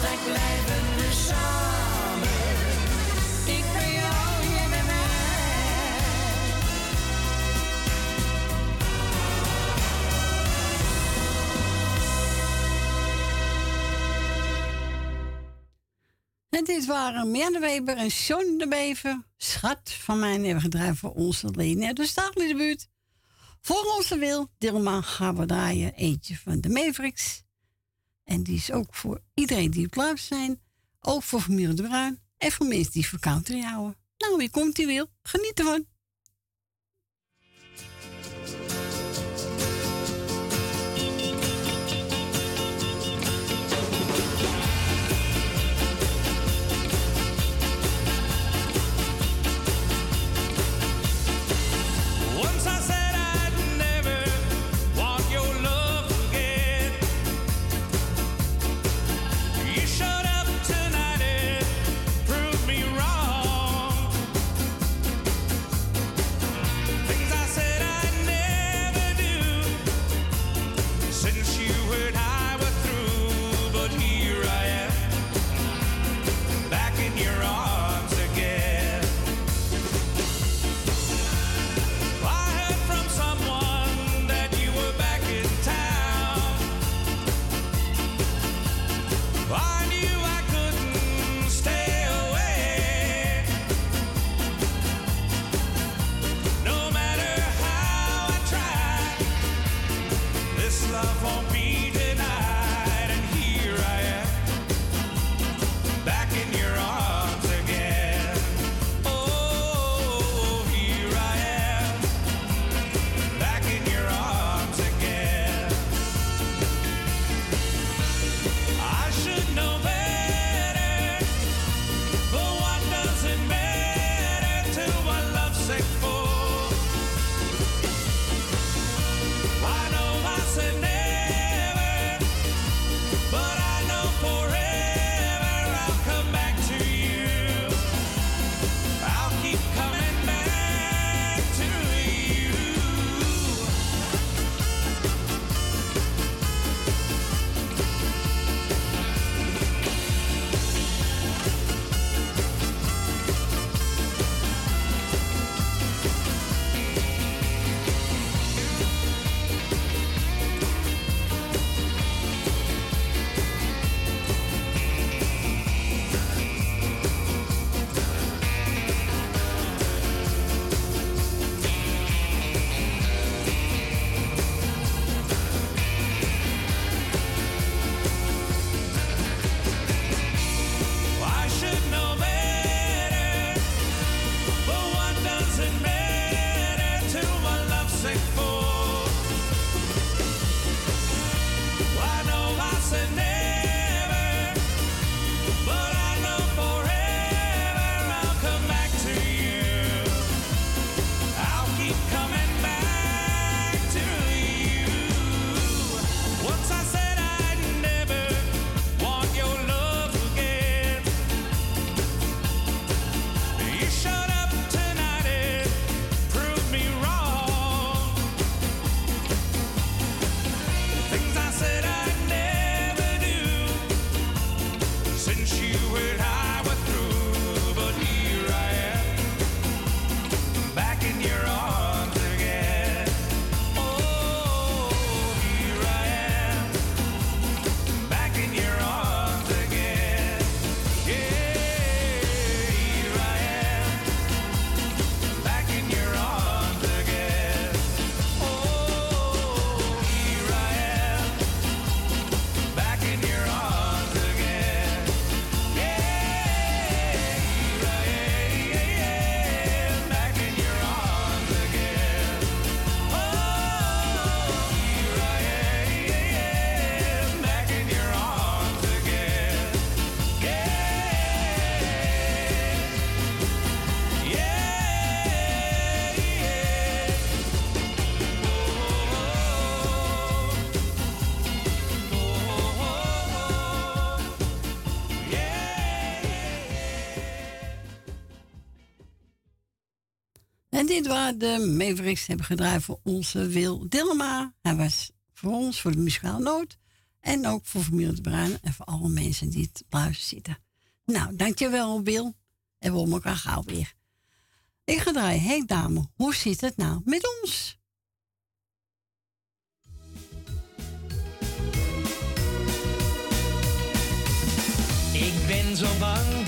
Zij blijven samen. Ik ben jou, bij mij. En dit waren Merde Weber en John de Bever. Schat van mij en hebben gedraaid voor ons alleen. Ja, dus in de buurt. Voor onze wil, Dilma, gaan we draaien. Eentje van de Mavericks. En die is ook voor iedereen die op luister zijn. Ook voor familie De Bruin. En voor mensen die verkouden houden. Nou, wie komt die wil. Geniet ervan. dit waren de Mavericks hebben gedraaid voor onze Wil Dilma. Hij was voor ons, voor de muzikale nood. En ook voor familie De Bruin en voor alle mensen die het luisteren zitten. Nou, dankjewel Wil. En we om elkaar gauw weer. Ik ga draaien. hey dame, hoe zit het nou met ons? Ik ben zo bang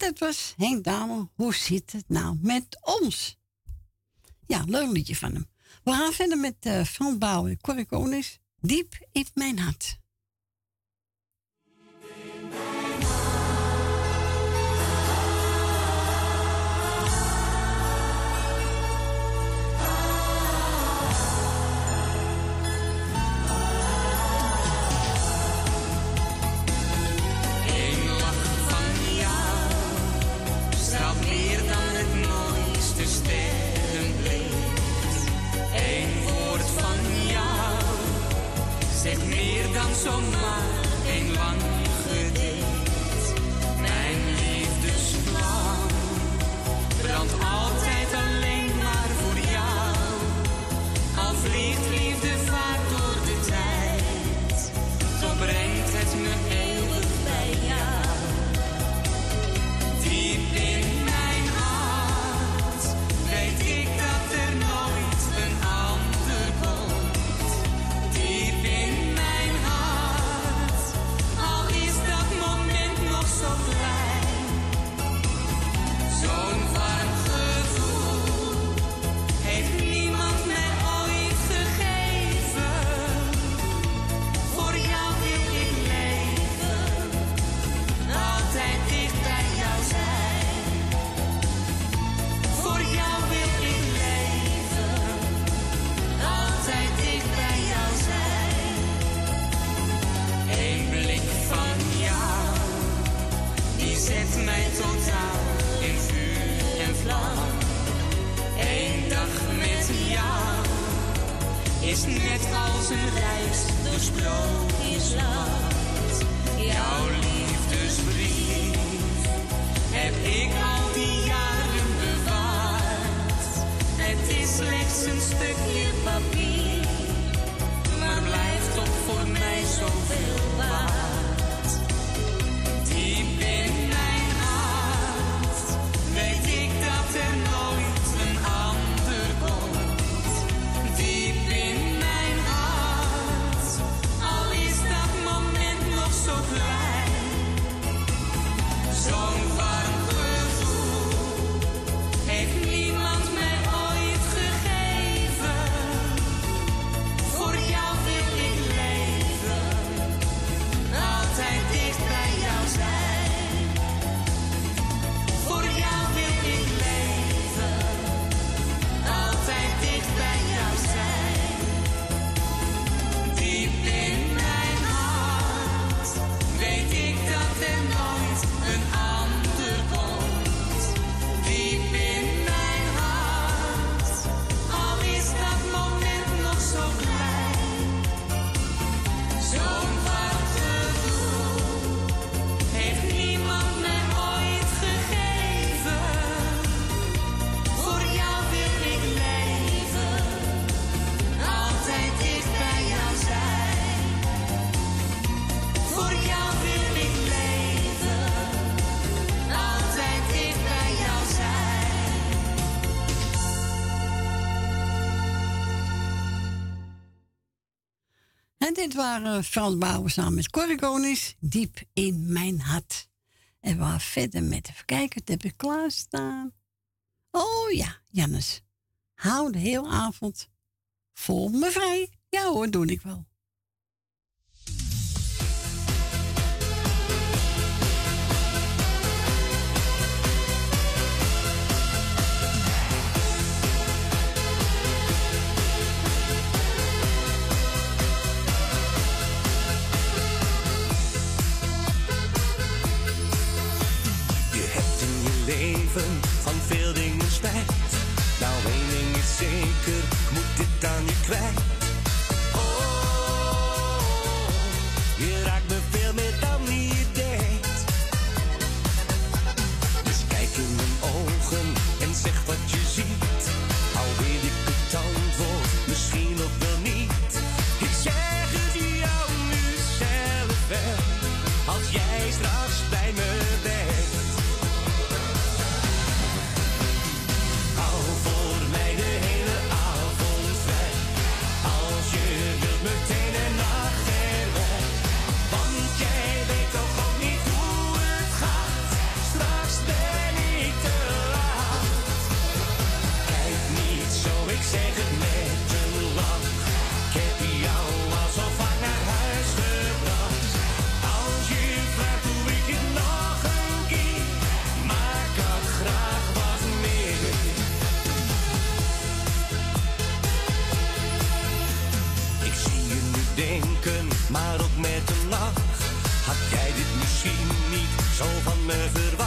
dat was Henk dame, Hoe zit het nou met ons? Ja, leuk liedje van hem. We gaan verder met uh, Frans Bouwen, Corrie Diep in mijn hart. son dit waren Frans Bauer samen met Corrigonis. Diep in mijn hart. En we gaan verder met de verkijker Wat heb klaarstaan? Oh ja, Jannes. Hou de hele avond vol me vrij. Ja hoor, doe ik wel. Ik moet dit aan je kwijt. maar ook met een lach. Had jij dit misschien niet zo van me verwacht?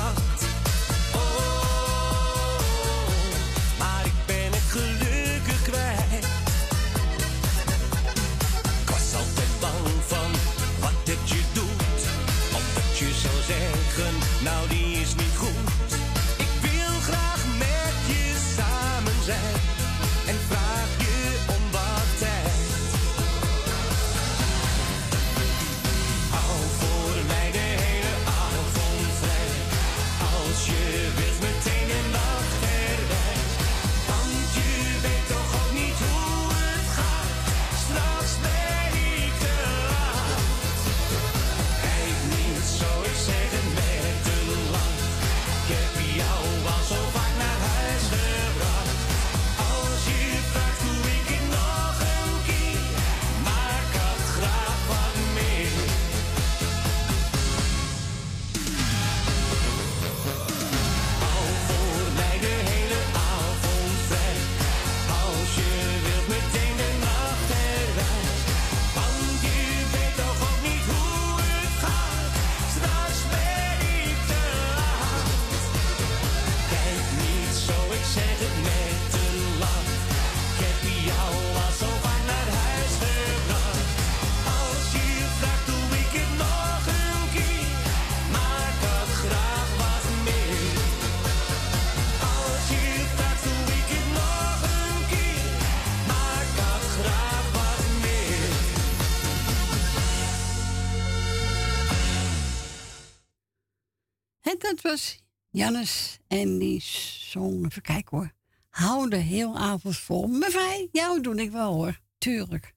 Jannes en die zong, even kijken hoor. Hou de heel avond vol. Me vrij, jou doe ik wel hoor, tuurlijk.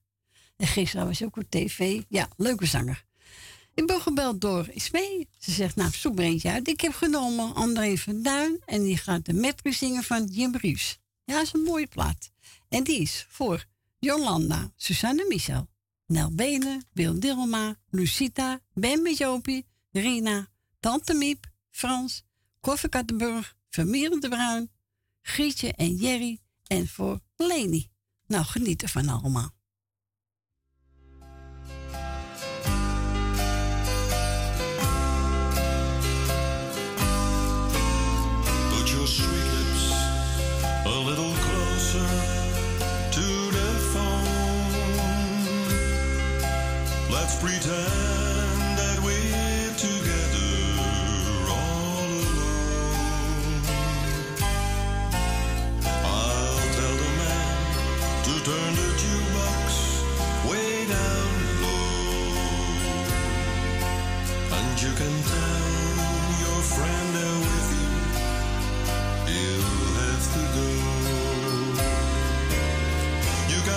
En gisteren was ook op tv. Ja, leuke zanger. Ik ben gebeld door Ismee. Ze zegt, nou, zoek er eentje uit. Ik heb genomen André van Duin. En die gaat de metro zingen van Jim Ries. Ja, dat is een mooie plaat. En die is voor Jolanda, Susanne Michel, Nel Benen, Wil Dilma, Lucita, Ben Jopie, Rina, Tante Miep, Frans, Koffie Kattenburg, Vermeer Bruin, Grietje en Jerry. En voor Leni. Nou, geniet ervan allemaal. Let's pretend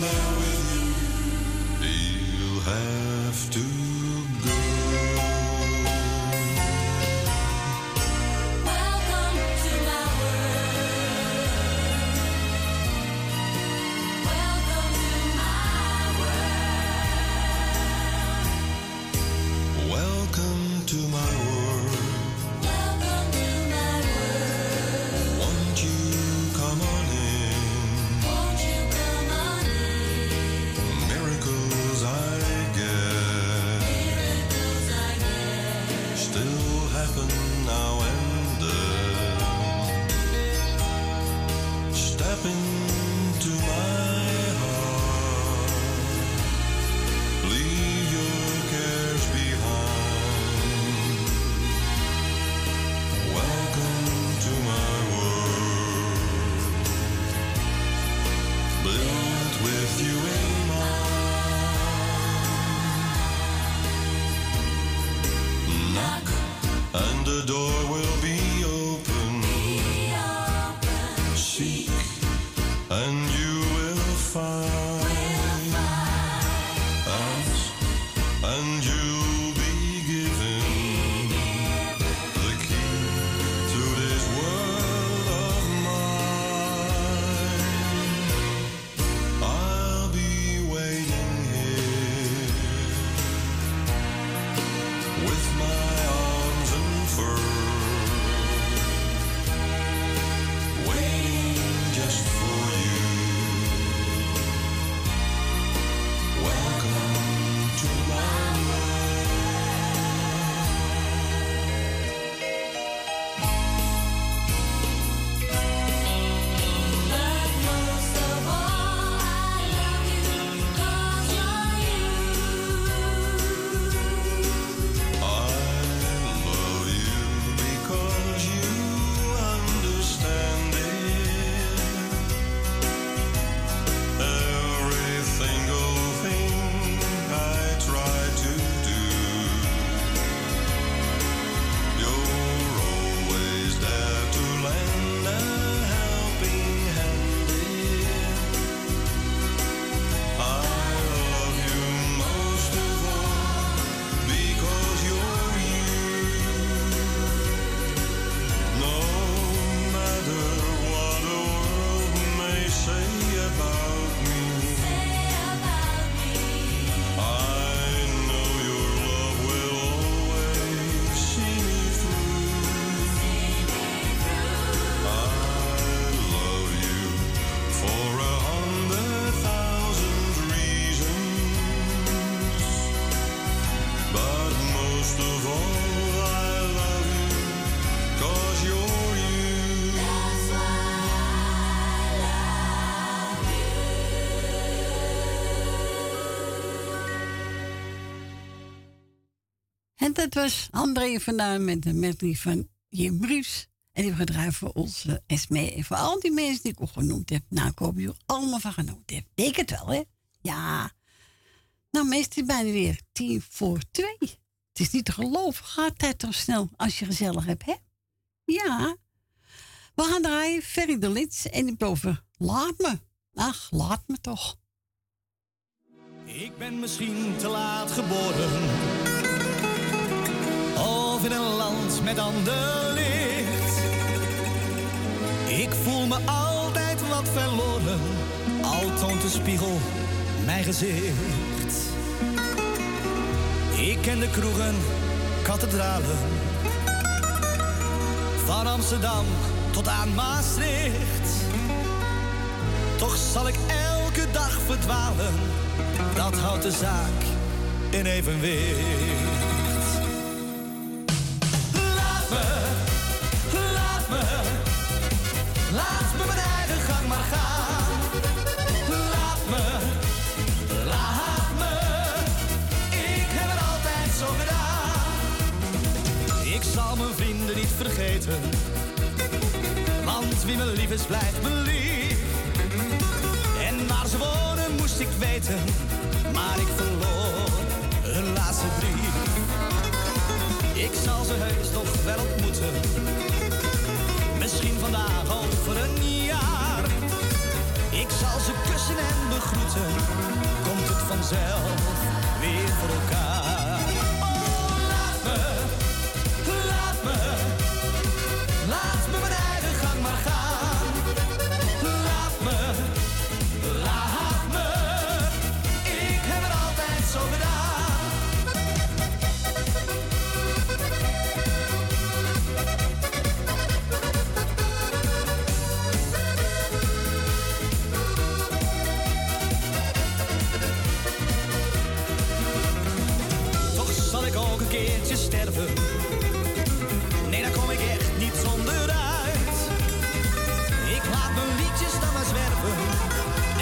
there with you, he'll have to dat was André vandaan met de medley van Jim Briefs. En die gedraaid voor onze Esme en voor al die mensen die ik ook genoemd heb. Nou, ik hoop je allemaal van genoten hebt. Denk het wel, hè? Ja. Nou, meestal bijna weer tien voor twee. Het is niet te geloven. Gaat tijd toch snel als je gezellig hebt, hè? Ja. We gaan draaien Ferry de Lits en die boven. Laat me. Ach, laat me toch. Ik ben misschien te laat geboren. Of in een land met ander licht. Ik voel me altijd wat verloren. Al toont de spiegel mijn gezicht. Ik ken de kroegen, kathedralen. Van Amsterdam tot aan Maastricht. Toch zal ik elke dag verdwalen. Dat houdt de zaak in evenwicht. Vergeten, want wie me lief is blijft me lief. En waar ze wonen moest ik weten, maar ik verloor hun laatste brief. Ik zal ze heus nog wel ontmoeten, misschien vandaag over een jaar. Ik zal ze kussen en begroeten, komt het vanzelf weer voor elkaar. Nee, daar kom ik echt niet zonder uit. Ik laat mijn liedjes dan maar zwerven.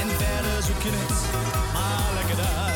En verder zoek je het maar lekker uit.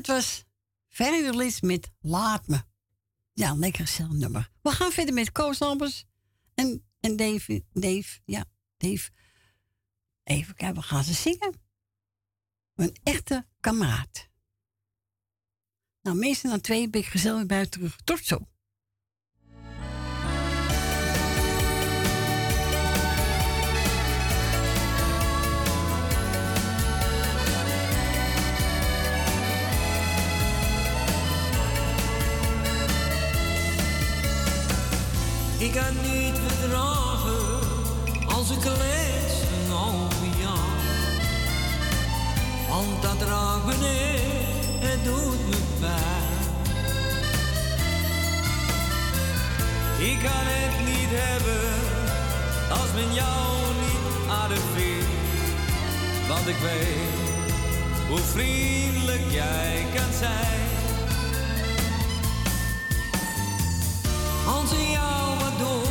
Dat was Lis met Laat Me. Ja, lekker zelf nummer. We gaan verder met Koos Albers en, en Dave, Dave, ja, Dave. Even kijken, we gaan ze zingen. Een echte kameraad. Nou, meestal na twee ben ik gezellig buiten terug. Tot zo. Ik kan niet verdragen als ik lees over jou. Want dat raakt me neer, het doet me pijn. Ik kan het niet hebben als men jou niet vindt. Want ik weet hoe vriendelijk jij kan zijn. Als ik jou wat doe,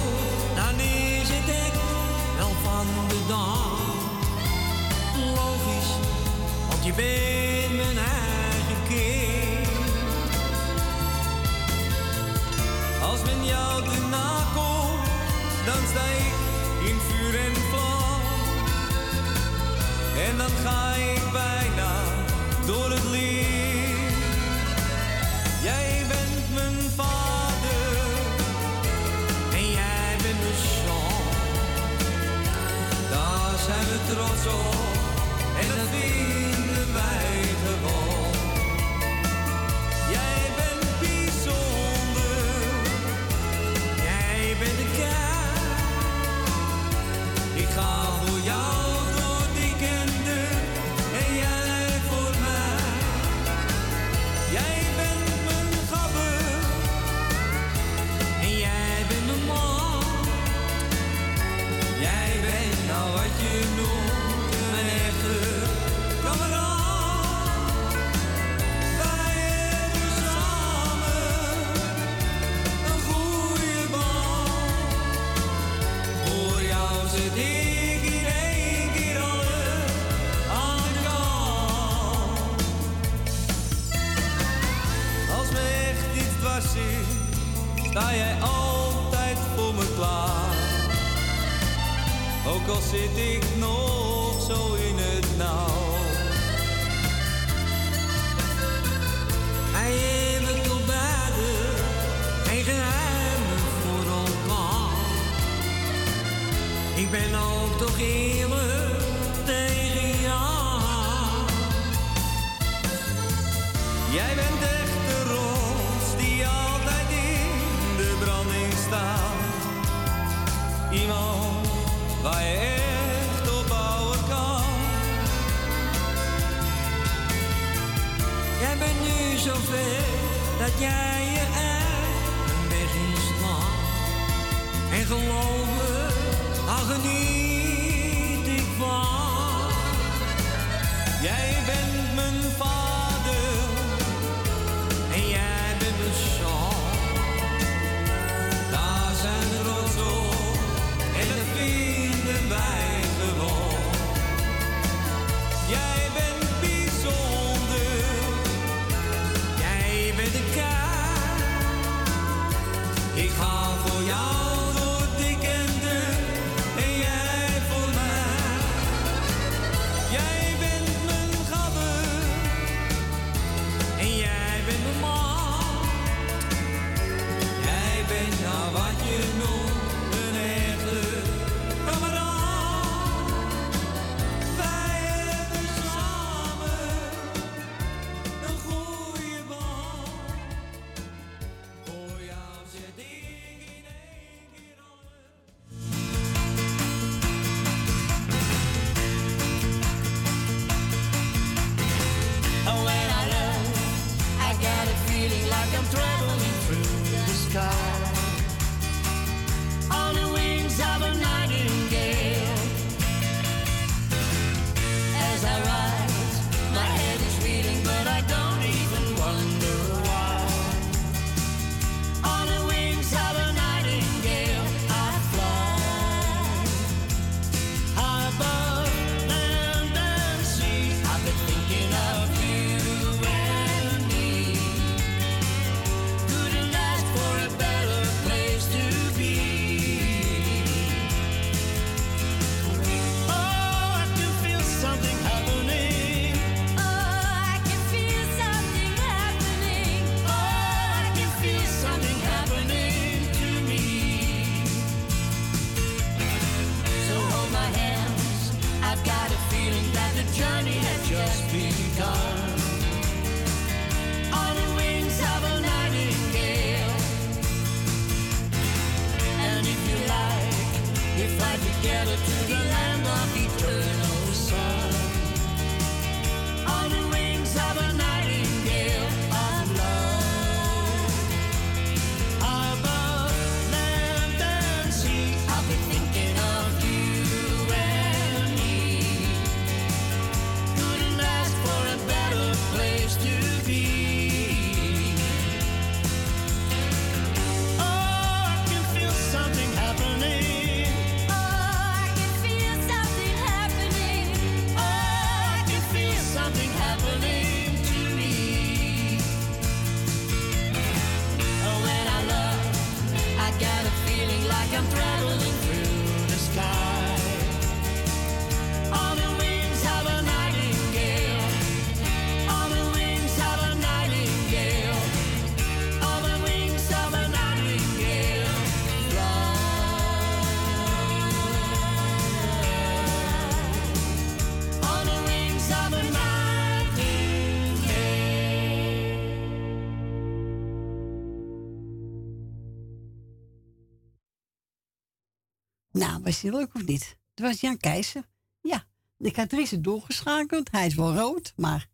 Was hij leuk of niet? Het was Jan Keijzer. Ja, ik had er doorgeschakeld. Hij is wel rood, maar...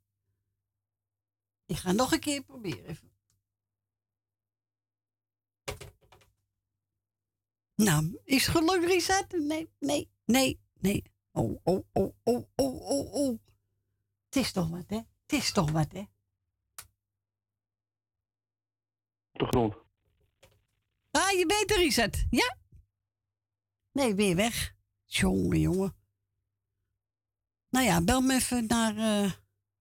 Ik ga nog een keer proberen. Nou, is geluk reset? Nee, nee, nee, nee. Oh, oh, oh, oh, oh, oh, oh. Het is toch wat, hè? Het is toch wat, hè? De grond. Ah, je bent er, Rizet, Ja? Nee, weer weg. Jongen, jongen. Nou ja, bel me even naar... eh,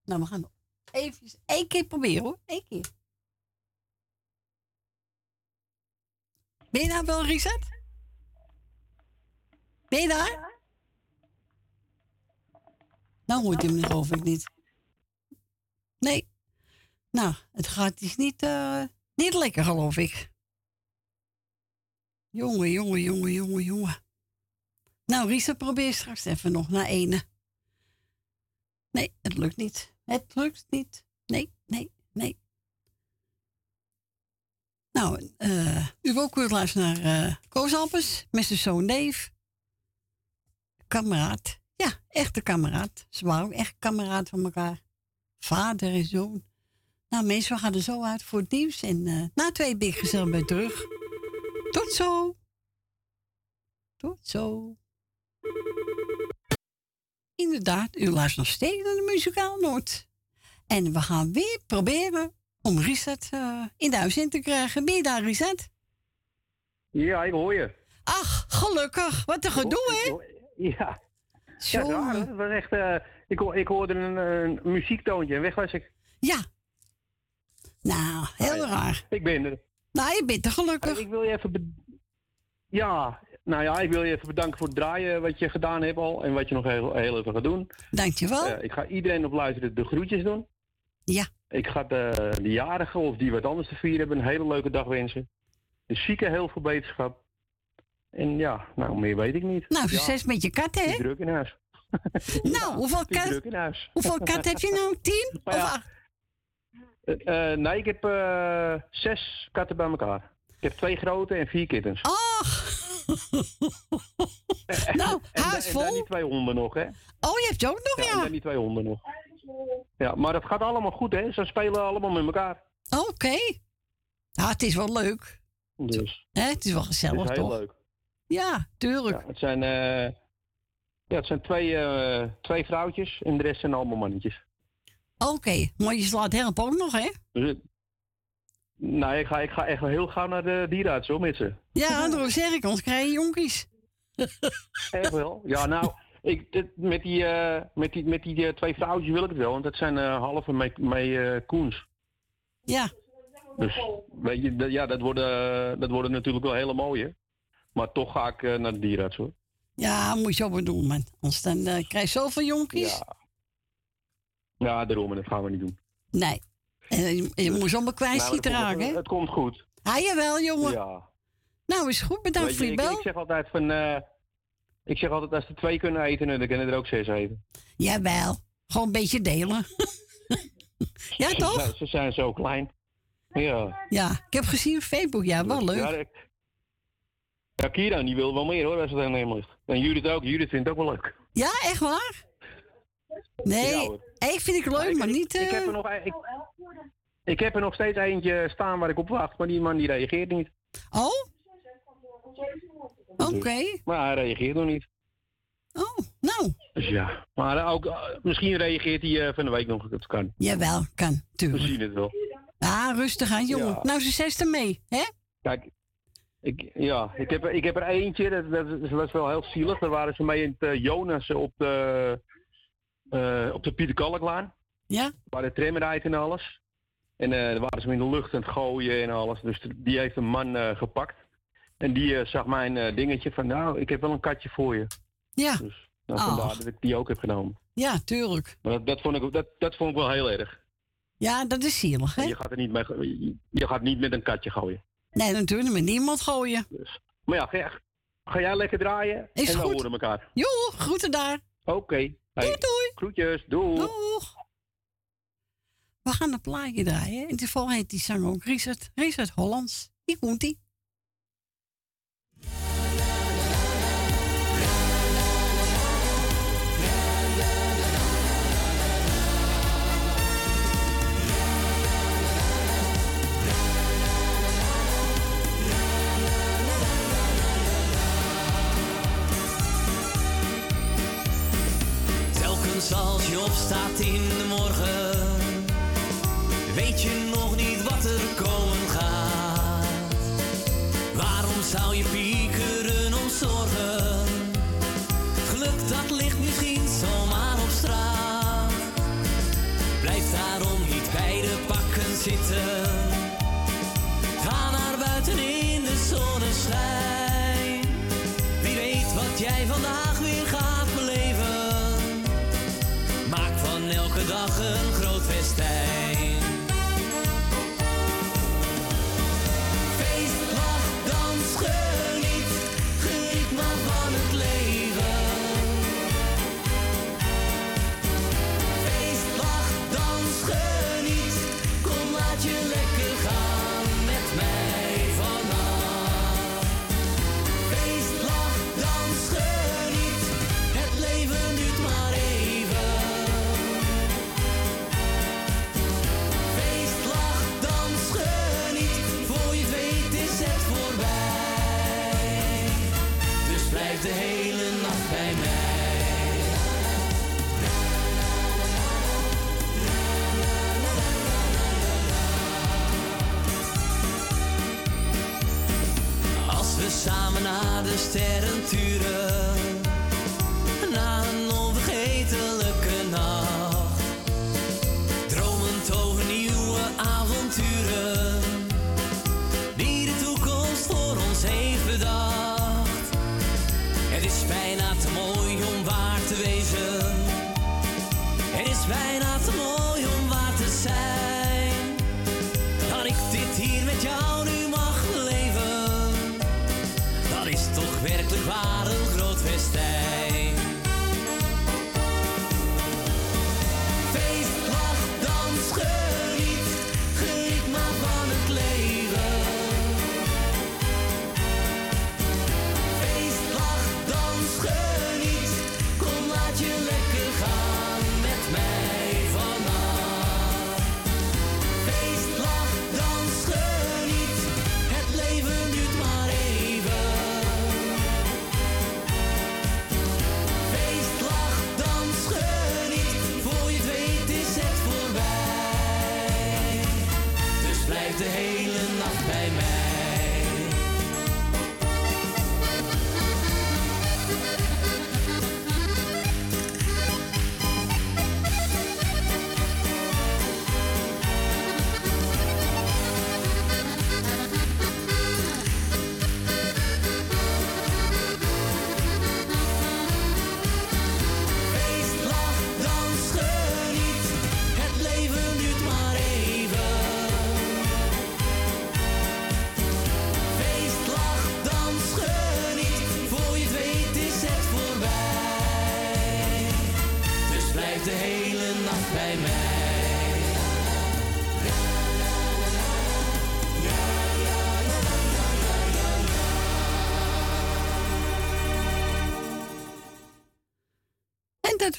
Nou, we gaan even één keer proberen, hoor. Eén keer. Ben je daar wel, Richard? Ben je daar? Nou hoort hij hem geloof ik niet. Nee. Nou, het gaat dus niet, eh, niet lekker, geloof ik. Jongen, jongen, jongen, jongen, jongen. Nou, Risa, probeer straks even nog naar ene. Nee, het lukt niet. Het lukt niet. Nee, nee, nee. Nou, eh u ook weer luisteren naar eh Koos met zijn zoon Dave. Kameraad. Ja, echte kameraad. Ze waren ook echt kameraad van elkaar. Vader en zoon. Nou, we gaan er zo uit voor het nieuws. En eh, na twee big gezellig bij terug. Tot zo. Tot zo. Inderdaad, u luistert nog steeds naar de Muzikaal Noord. En we gaan weer proberen om Richard eh, in de huis in te krijgen. Ben je daar, Richard? Ja, ik hoor je. Ach, gelukkig. Wat een gedoe, hè? Ja. Ja, raar, was echt, eh, ik, ik hoorde een, een muziektoontje en weg was ik. Ja. Nou, heel ja. raar. Ik ben er. Nou, je bent er gelukkig. Ik wil je even... Ja, nou ja, ik wil je even bedanken voor het draaien wat je gedaan hebt al en wat je nog heel, heel even gaat doen. Dankjewel. Eh, ik ga iedereen op luisteren de groetjes doen. Ja. Ik ga de, de jarigen of die wat anders te vieren hebben een hele leuke dag wensen. De zieken heel veel beterschap. En ja, nou meer weet ik niet. Nou, Ja, succes met je kat, het is hè? druk in huis. Nou, hoeveel kat, druk in huis. hoeveel kat heb je nou? Tien? Maar ja, eh, eh, nee, ik heb zes katten bij elkaar. Ik heb twee grote en vier kittens. Ach! nou, en, huis en vol. dan die twee honden nog, hè? Oh, je hebt ook nog, Ja, en ja? dan die twee honden nog. Ja, maar dat gaat allemaal goed, hè? Ze spelen allemaal met elkaar. Oké. Nou, het is wel leuk. Dus Hè? Het is wel het gezellig, is heel toch? leuk. Ja, tuurlijk. Ja, het zijn, eh, ja, het zijn twee, eh, twee vrouwtjes en de rest zijn allemaal mannetjes. Oké, maar je slaat helpen ook nog, hè? Dus, het- nou, ik ga, ik ga echt wel heel gauw naar de dierenarts, hoor, met ze. Ja, daarom zeg ik, ons krijg je jonkies. Echt wel? Ja, nou, ik, dit- met die, eh, met die, met die eh, twee vrouwtjes wil ik het wel, want dat zijn eh, halve mee, eh, koens. Ja. Dus, weet je, dat- ja, dat worden, dat worden natuurlijk wel hele mooie. Maar toch ga ik naar de dierenarts, hoor. Ja, moet je ook wel doen, man. Anders dan krijg je zoveel jonkies. Ja. Ja, daarom, en dat gaan we niet doen. Nee. En je, ze allemaal kwijt zien het komt- goed. Ah, jawel, jongen. Ja. Nou, is goed. Bedankt voor je, ik, bel. ik zeg altijd van... eh, ik zeg altijd, als ze twee kunnen eten, dan kunnen er ook zes eten. Jawel. Gewoon een beetje delen. ja, toch? ze zijn zo klein. Ja. Ja, ik heb gezien op Facebook. Ja, wel leuk. Ja, ik- ja, Kira, die wil wel meer hoor, als het aan hem ligt. En Judith ook. Judith vindt het ook wel leuk. Ja, echt waar? Nee, Ja, ik vind ik leuk, maar niet... Ik heb, eh, er nog, ik, ik heb er nog steeds eentje staan waar ik op wacht, maar die man die reageert niet. Oh? Oké. Dus- maar hij reageert nog niet. Oh, nou. Dus ja. Maar ook, eh, misschien reageert hij eh, van de week nog. Dat kan. Jawel, kan. Tuurlijk. We zien het wel. Ah, rustig aan, jongen. Ja. Nou, succes ermee, hè? Kijk, ik, ja, ik, heb, er- ik heb er eentje, dat, dat was wel heel zielig. Daar waren ze mee in het Jonas op de, eh, op de Pieter Kalklaan. Ja? Waar de tram rijdt en alles. En eh daar waren ze in de lucht aan het gooien en alles. Dus die heeft een man eh, gepakt. En die eh, zag mijn eh, dingetje van, nou, ik heb wel een katje voor je. Ja. Dus nou, Oh. vandaar dat ik die ook heb genomen. Ja, tuurlijk. Maar dat, dat, vond ik, dat, dat vond ik wel heel erg. Ja, dat is zielig, hè? Je gaat, er niet mee, je- gaat niet met een katje gooien. Nee, natuurlijk met niemand gooien. Maar ja, ga, ga jij lekker draaien Is en we horen elkaar. Joe, groeten daar. Oké. Hey. Doei, doei. Groetjes, doei. Doeg. We gaan een plaatje draaien. In dit geval heet die zanger ook Richard. Richard Hollands. in de morgen. Weet je nog niet wat er komen gaat? Waarom zou je piekeren om zorgen? Geluk dat ligt misschien zomaar op straat. Blijf daarom niet bij de pakken zitten. Ga naar buiten in de zonneschijn. Wie weet wat jij vandaag. dag een groot festijn. de hele nacht bij mij. Als we samen naar de sterren turen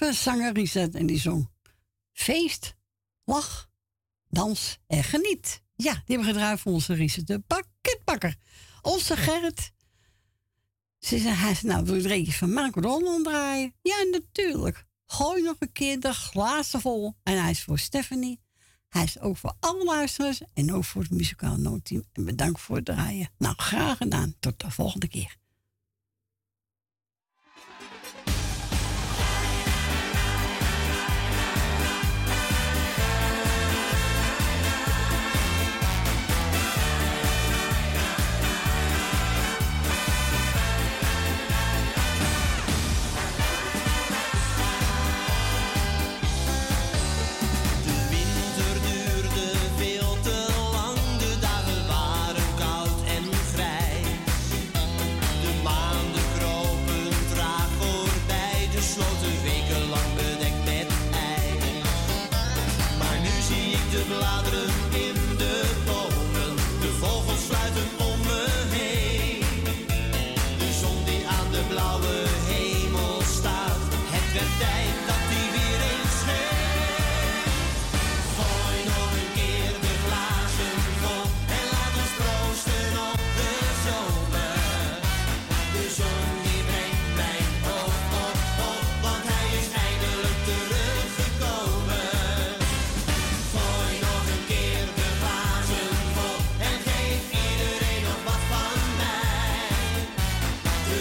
lieve zangeres en die zong feest, lach, dans en geniet. Ja, die hebben gedraaid voor onze Riset, de pakketbakker. Onze Gerrit. Ze zei, hij zei, nou, wil je van eentje van Marco draaien? Ja, natuurlijk. Gooi nog een keer de glazen vol. En hij is voor Stephanie. Hij is ook voor alle luisteraars en ook voor het muzikaal noodteam. En bedankt voor het draaien. Nou, graag gedaan. Tot de volgende keer.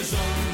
zon.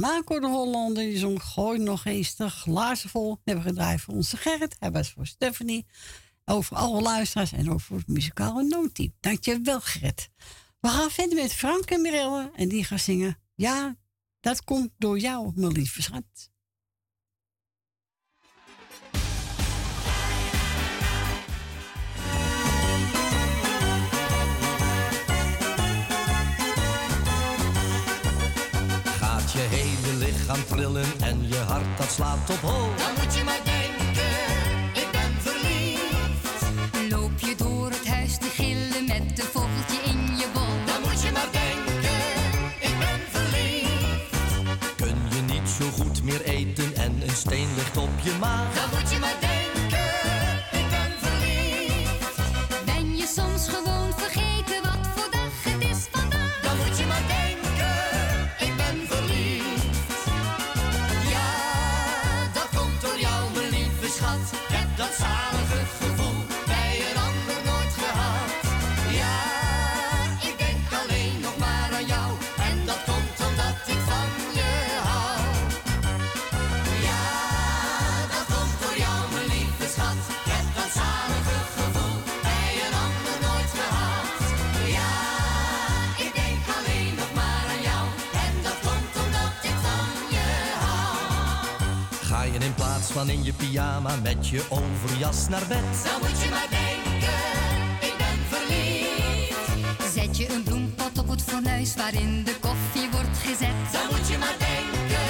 Marco de Hollander die zong Gooi nog eens de glazen vol. We hebben gedraaid voor onze Gerrit. Hij het voor Stephanie. Over alle luisteraars en ook voor het muzikale noodteam. Dankjewel Gerrit. We gaan verder met Frank en Mirelle. En die gaan zingen Ja, dat komt door jou, mijn lieve schat. gaan trillen en je hart dat slaat op hoog. Dan moet je maar bij dan in je pyjama met je overjas naar bed. Zo moet je maar denken, ik ben verliefd. Zet je een bloempot op het fornuis waarin de koffie wordt gezet. Zo moet je maar denken,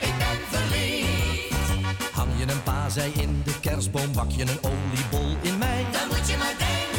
ik ben verliefd. Hang je een pazei in de kerstboom, bak je een oliebol in mij. Dan moet je maar denken.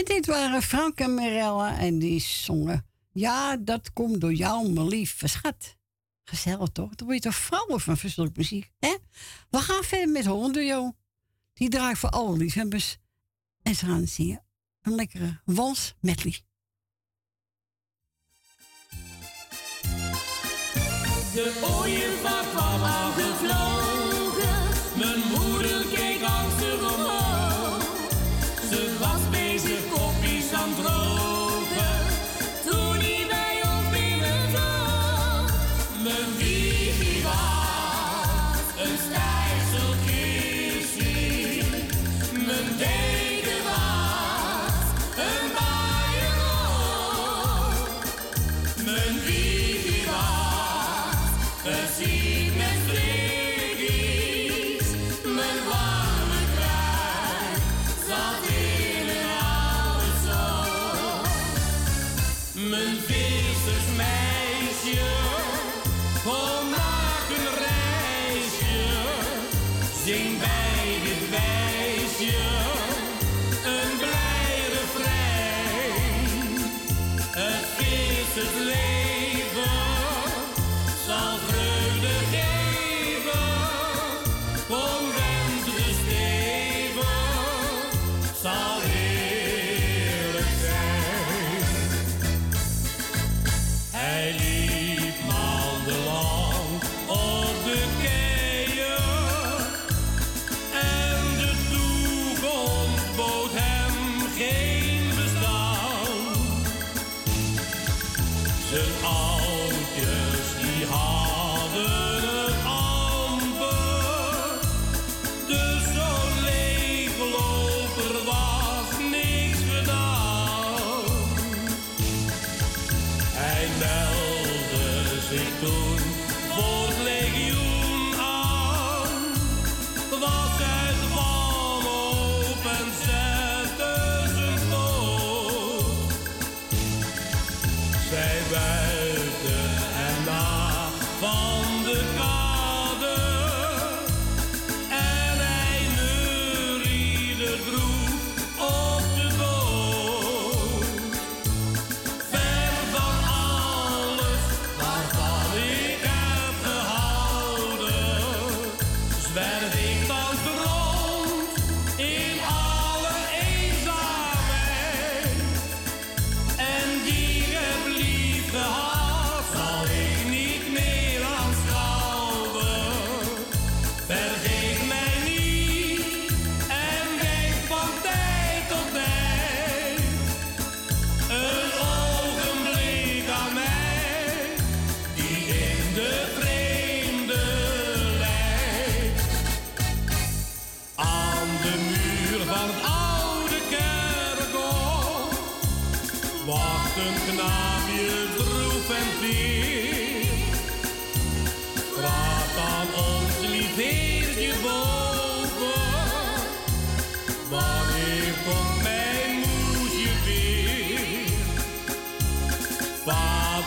En dit waren Frank en Mirella en die zongen... Ja, dat komt door jou, mijn lieve schat. Gezellig toch? Dan word je toch vrouwen van verschillende muziek, hè? We gaan verder met Hondojo. Die draait voor alle liefhebbers. En ze gaan zingen een lekkere wals medley. De van.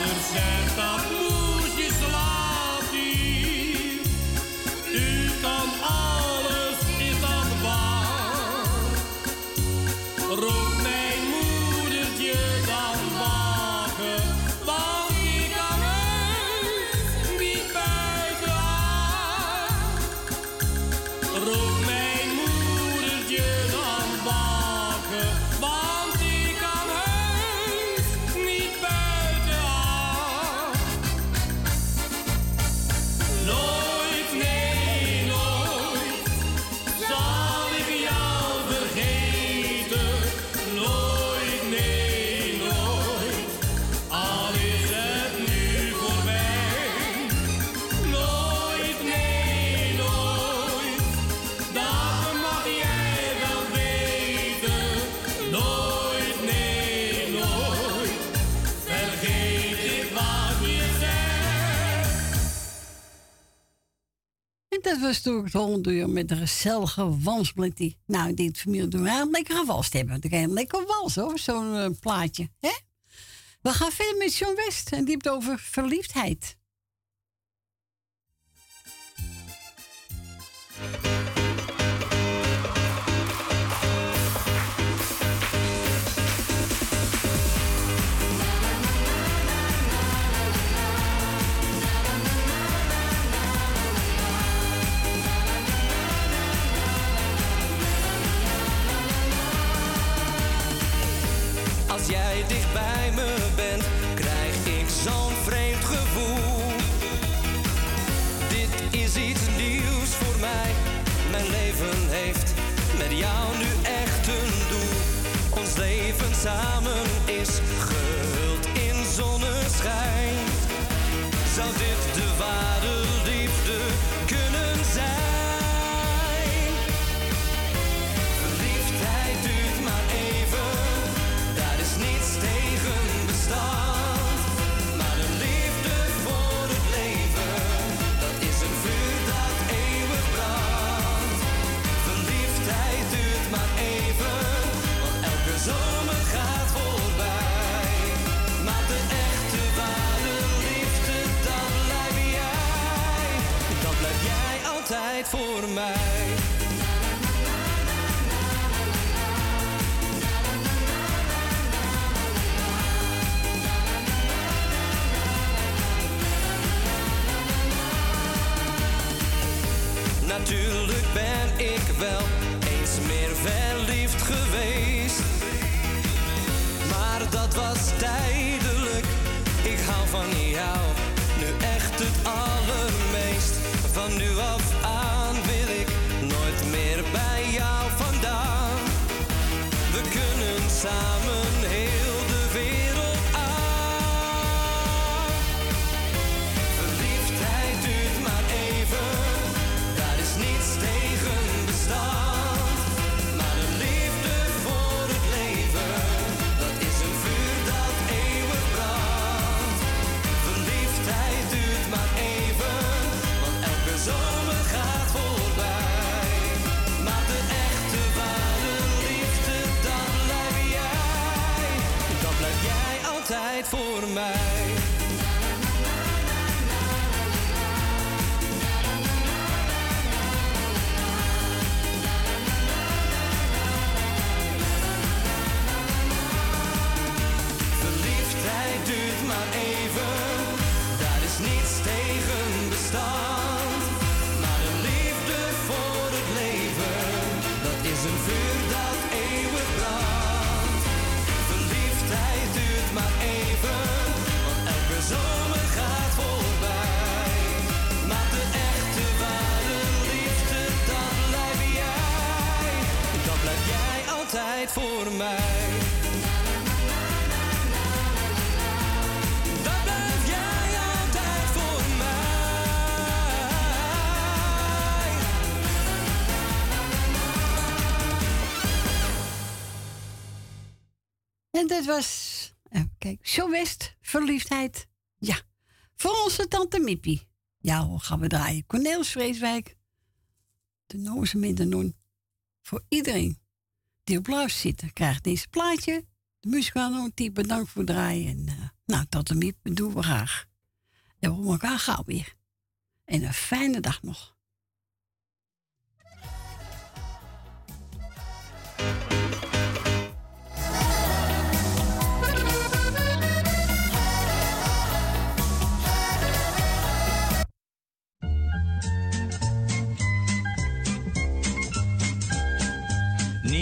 moeder zegt dat verstoord Hollanduur met een gezellige wansblikkie. Nou, dit familie doen we lekker gewalst hebben. Dan krijg je lekker wals hoor, zo'n eh, plaatje. We gaan verder met John West en die over verliefdheid. heeft. Met jou nu echt een doel. Ons leven samen is gehuld in zonneschijn. Zou dit de waarde voor mij. Natuurlijk ben ik wel eens meer verliefd geweest. Maar dat was tijdelijk. Ik hou van jou, nu echt het allermeest. Van nu af voor mij. Voor mij. Dat. En dit was, kijken, Show West, verliefdheid. Ja, voor onze tante Mippie. Ja gaan we draaien. Cornelis Vreeswijk, de Noze Middenon. Voor iedereen die op luister zit, krijgt deze plaatje. De muzikale die bedankt voor het draaien. En, eh, nou, tante Miep, dat doen we graag. En we elkaar gauw weer. En een fijne dag nog.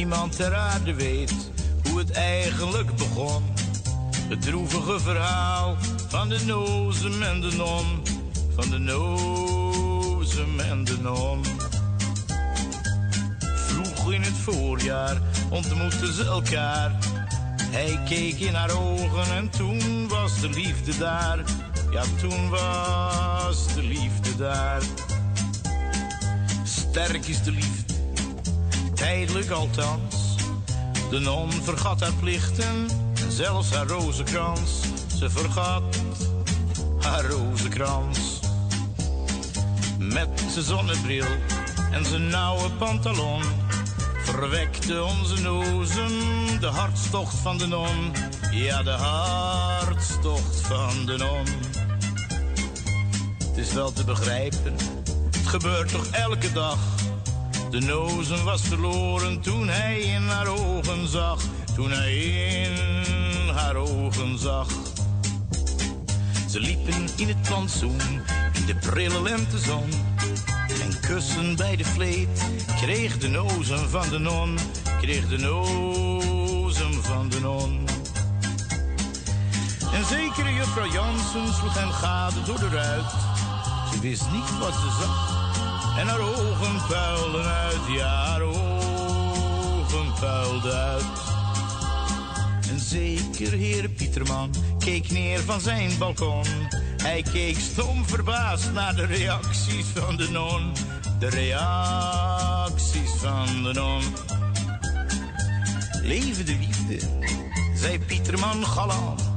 Niemand ter aarde weet hoe het eigenlijk begon. Het droevige verhaal van de nozem en de non. Van de nozem en de non. Vroeg in het voorjaar ontmoetten ze elkaar. Hij keek in haar ogen en toen was de liefde daar. Ja, toen was de liefde daar. Sterk is de liefde, tijdelijk althans. De non vergat haar plichten en zelfs haar rozenkrans. Ze vergat haar rozenkrans. Met zijn zonnebril en zijn nauwe pantalon verwekte onze nozem de hartstocht van de non. Ja, de hartstocht van de non. Het is wel te begrijpen, het gebeurt toch elke dag. De nozem was verloren toen hij in haar ogen zag. Toen hij in haar ogen zag. Ze liepen in het plantsoen, in de prille lentezon. En kussen bij de vleet kreeg de nozem van de non. Kreeg de nozem van de non. En zekere juffrouw Jansen sloeg hem gade door de ruit. Ze wist niet wat ze zag en haar ogen puilden uit. Ja, haar ogen puilde uit. En zeker heer Pieterman keek neer van zijn balkon. Hij keek stom verbaasd naar de reacties van de non. De reacties van de non. Leven de liefde, zei Pieterman galant.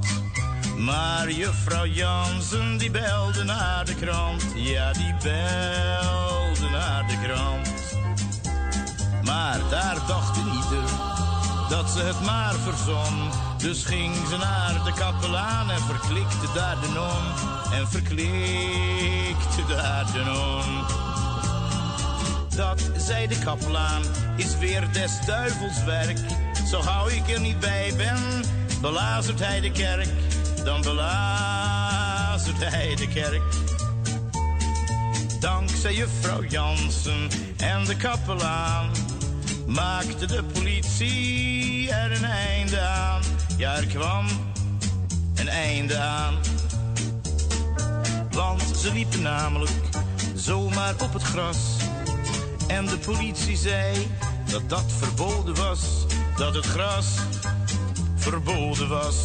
Maar juffrouw Jansen die belde naar de krant. Ja, die belde naar de krant. Maar daar dacht ieder dat ze het maar verzon. Dus ging ze naar de kapelaan en verklikte daar de non. En verklikte daar de non. Dat, zei de kapelaan, is weer des duivels werk. Zo gauw ik er niet bij ben, belazert hij de kerk. Dan belazert hij de kerk. Dankzij juffrouw Jansen en de kapelaan maakte de politie er een einde aan. Ja, er kwam een einde aan. Want ze liepen namelijk zomaar op het gras. En de politie zei dat dat verboden was. Dat het gras verboden was.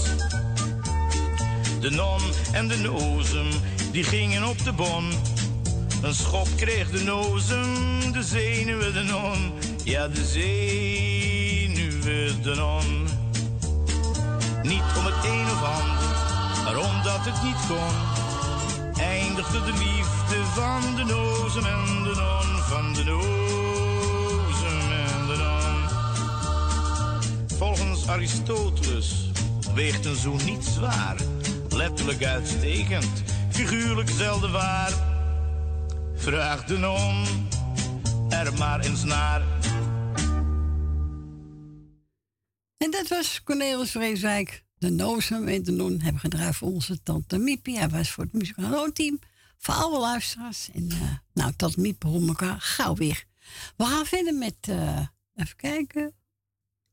De non en de nozem, die gingen op de bon. Een schop kreeg de nozem, de zenuwen de non. Ja, de zenuwen de non. Niet om het een of ander, maar omdat het niet kon. Eindigde de liefde van de nozem en de non. Van de nozem en de non. Volgens Aristoteles weegt een zoen niet zwaar. Letterlijk uitstekend, figuurlijk zelden waar. Vraag de non er maar eens naar. En dat was Cornelis Vreeswijk. De Nozem en de Non hebben gedraaid voor onze tante Miepie. Hij was voor het muzikaal team. Voor alle luisteraars. En uh, nou, tante Miep horen elkaar gauw weer. We gaan verder met, uh, even kijken.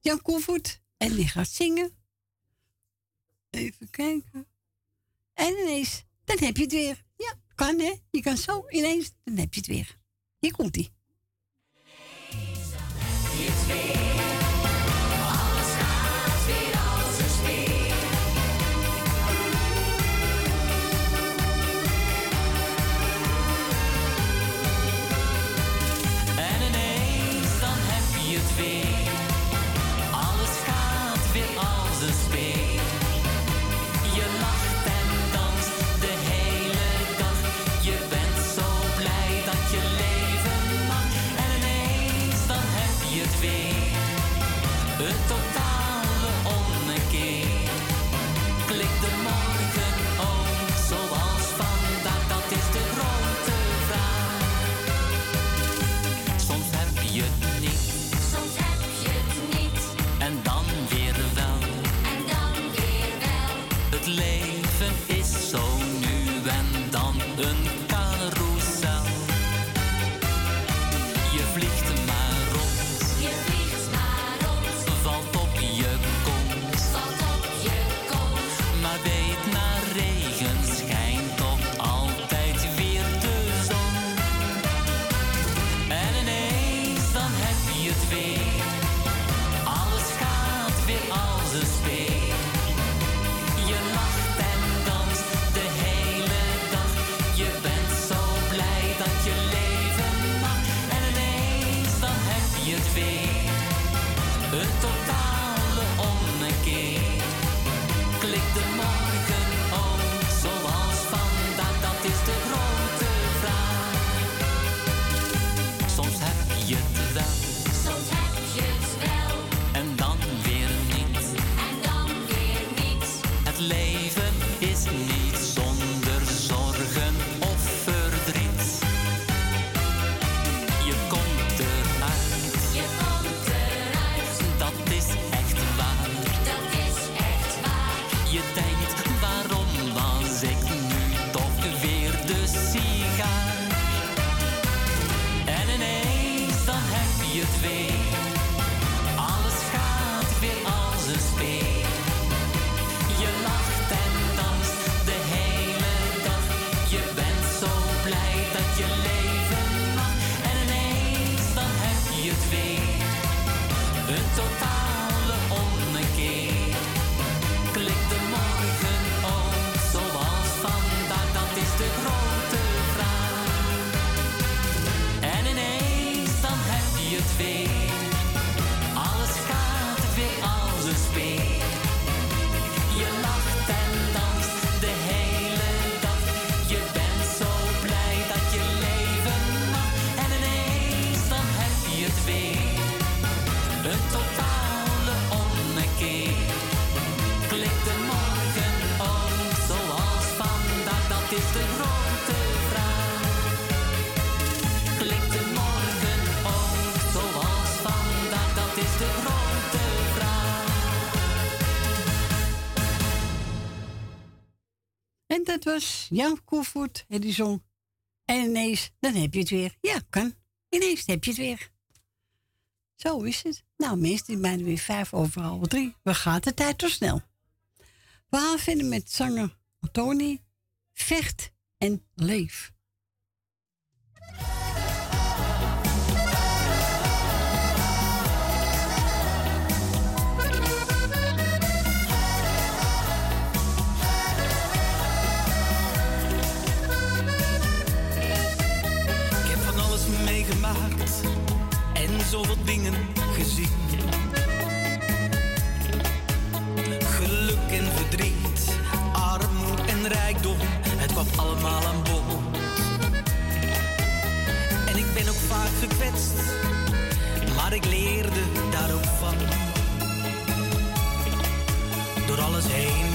Jan Koevoet. En die gaat zingen. Even kijken. En ineens, dan heb je het weer. Ja, kan hè. Je kan zo ineens, dan heb je het weer. Hier komt is de. En dat was Jan Koevoet en die zong. En ineens, dan heb je het weer. Ja, kan. Ineens heb je het weer. Zo is het. Nou, mensen, die bijna weer vijf over drie. We gaan de tijd toch snel. We gaan vinden met zanger Tony. Vecht en leef. Zoveel dingen gezien. Geluk en verdriet, armoede en rijkdom, het kwam allemaal aan bod. En ik ben ook vaak gekwetst, maar ik leerde daar ook van. Door alles heen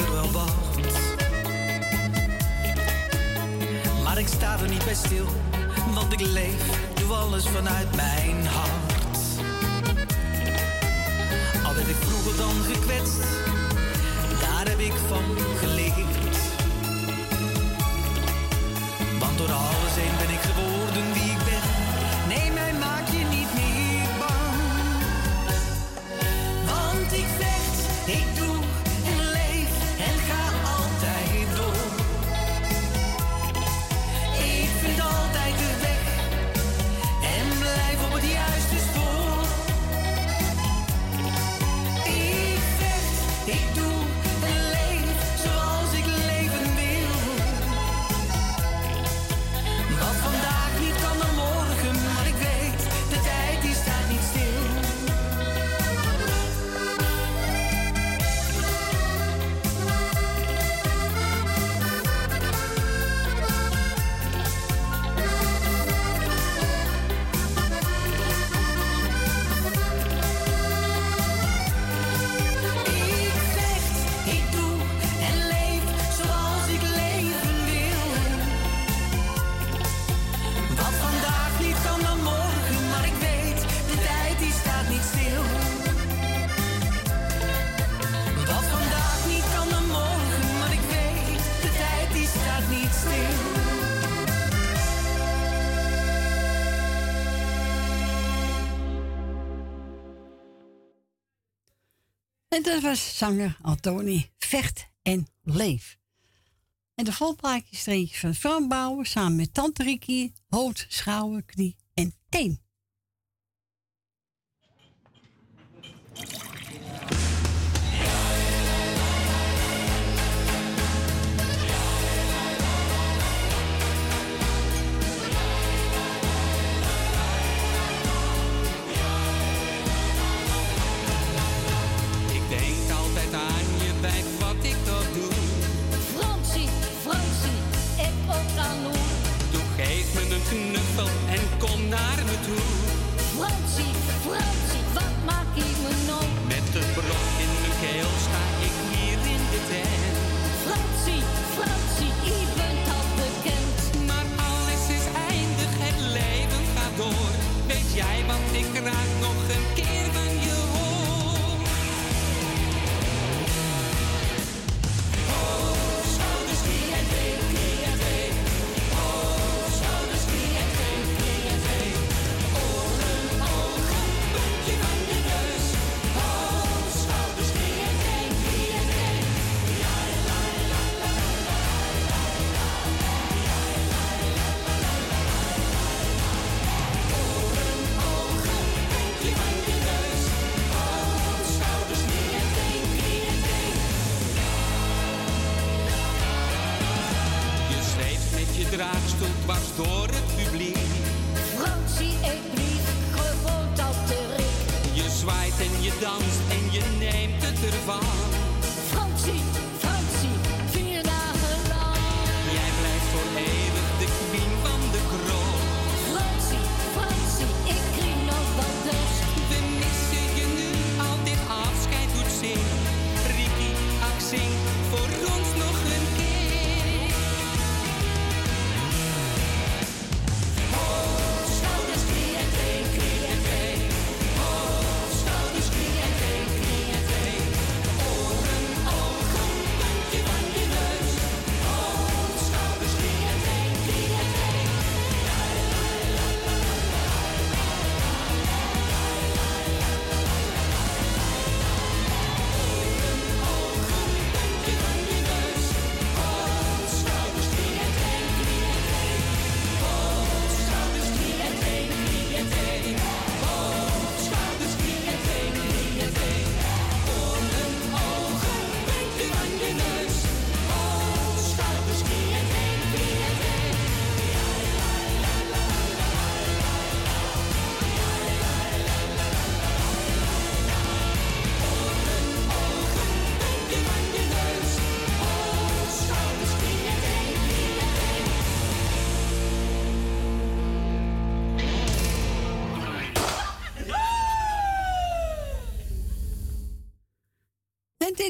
wel. Maar ik sta er niet bij stil, want ik leef, doe alles vanuit mijn hart. Al werd ik vroeger dan gekwetst, daar heb ik van geleerd. Want door alles En dat was zanger Antoni Vecht en Leef. En de volplaatjes streek van Frank Bouwen samen met Tante Rikkie, hoofd, schouder, knie en teen.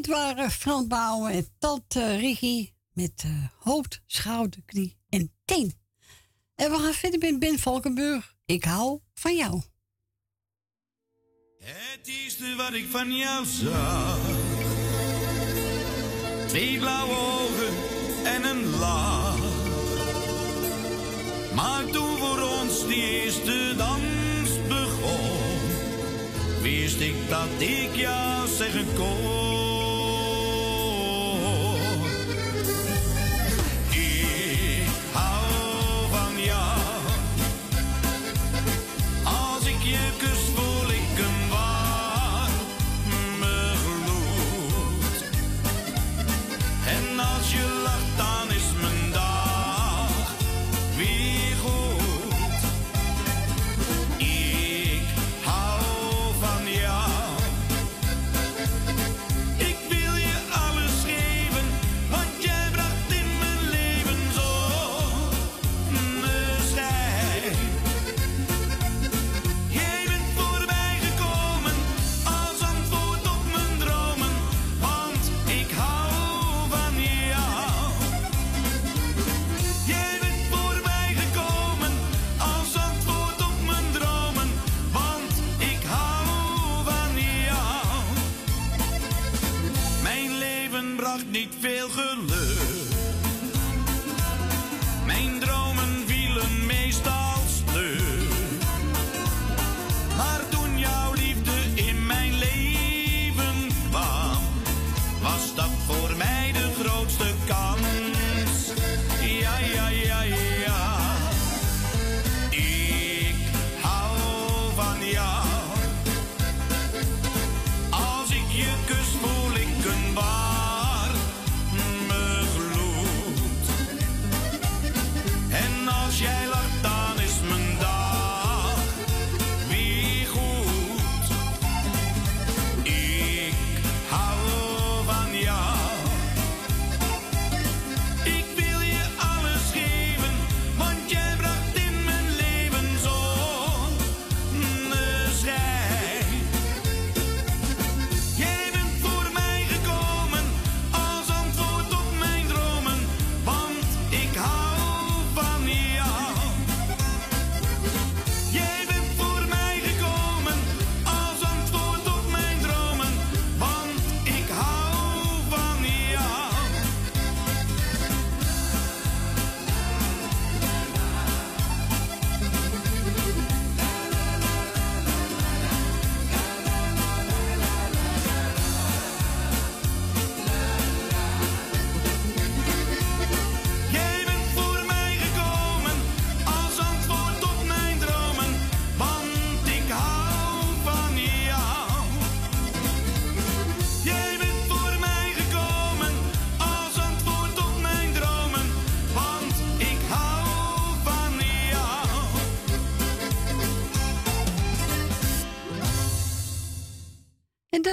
Dit waren Frans Bouwen en Tante Rigi met eh, hoofd, schouder, knie en teen. En we gaan verder met Ben Valkenburg. Ik hou van jou. Het is wat ik van jou zag. Twee blauwe ogen en een lach. Maar toen voor ons die eerste dans begon, wist ik dat ik jou zeggen kon.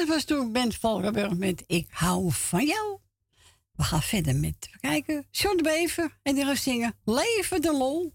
was toen Bent Valkenburg met Ik hou van jou. We gaan verder met kijken. John Bever en die gaan zingen Leven de Lol.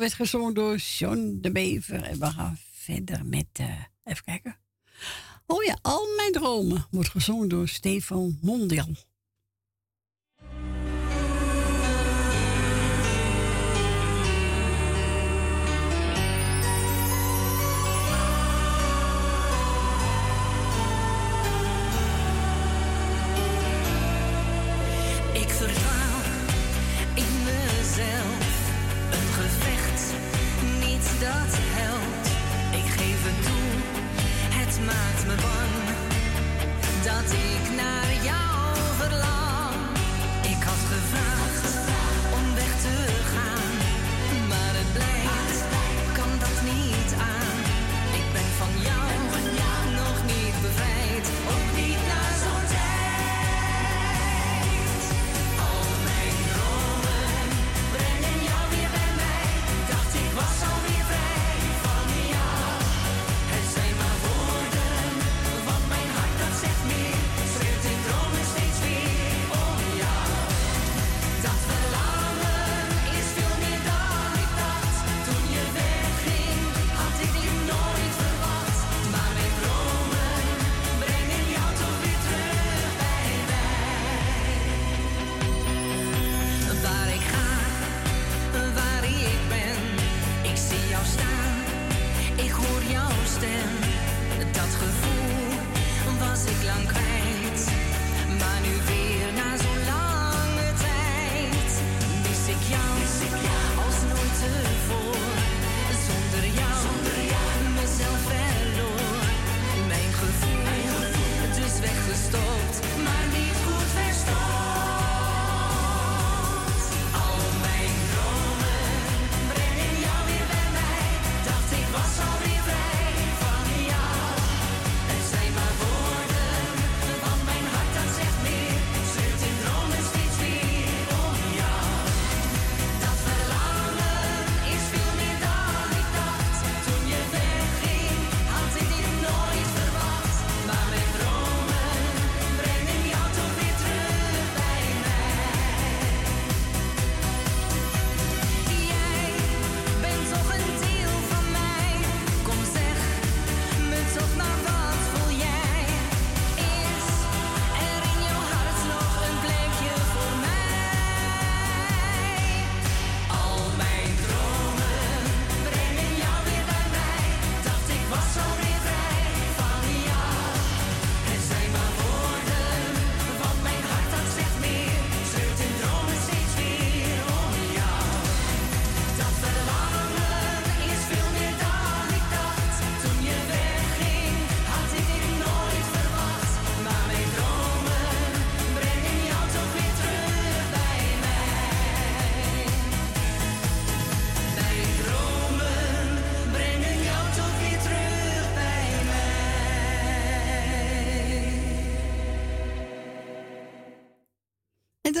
werd gezongen door John de Bever. En we gaan verder met, eh, even kijken. Oh ja, Al mijn dromen wordt gezongen door Stefan Mondial.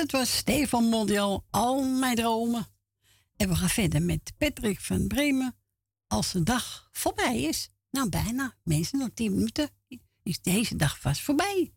het was Stefan Mondial, al mijn dromen. En we gaan verder met Patrick van Bremen. Als de dag voorbij is, nou bijna, mensen nog 10 minuten, is deze dag vast voorbij.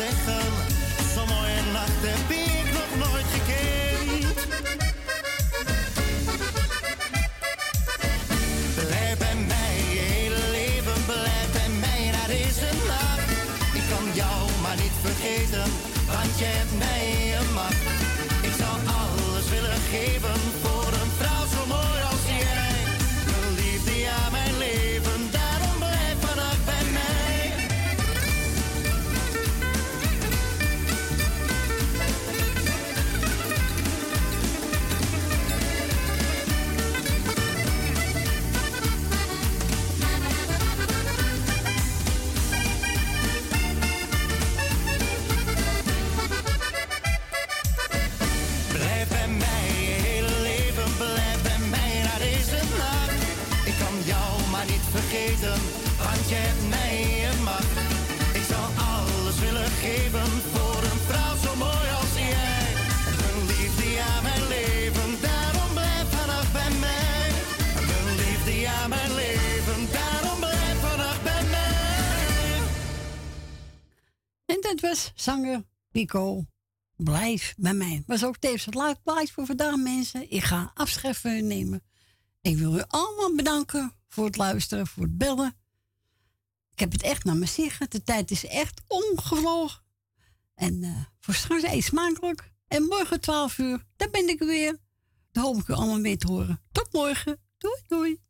zeggen. Zo'n mooie nacht heb ik nog nooit gekend. Blijf bij mij hele leven, blijf bij mij naar deze nacht. Ik kan jou maar niet vergeten, want je hebt mij een macht. Ik zou alles willen geven Pico. Blijf bij mij. Was ook tevens het laatste plaatje voor vandaag, mensen. Ik ga afscheid nemen. Ik wil u allemaal bedanken voor het luisteren, voor het bellen. Ik heb het echt naar zin gehad. De tijd is echt omgevlogen. En eh, voor straks eet smakelijk. En morgen 12 uur, daar ben ik weer. Dan hoop ik u allemaal weer te horen. Tot morgen. Doei, doei.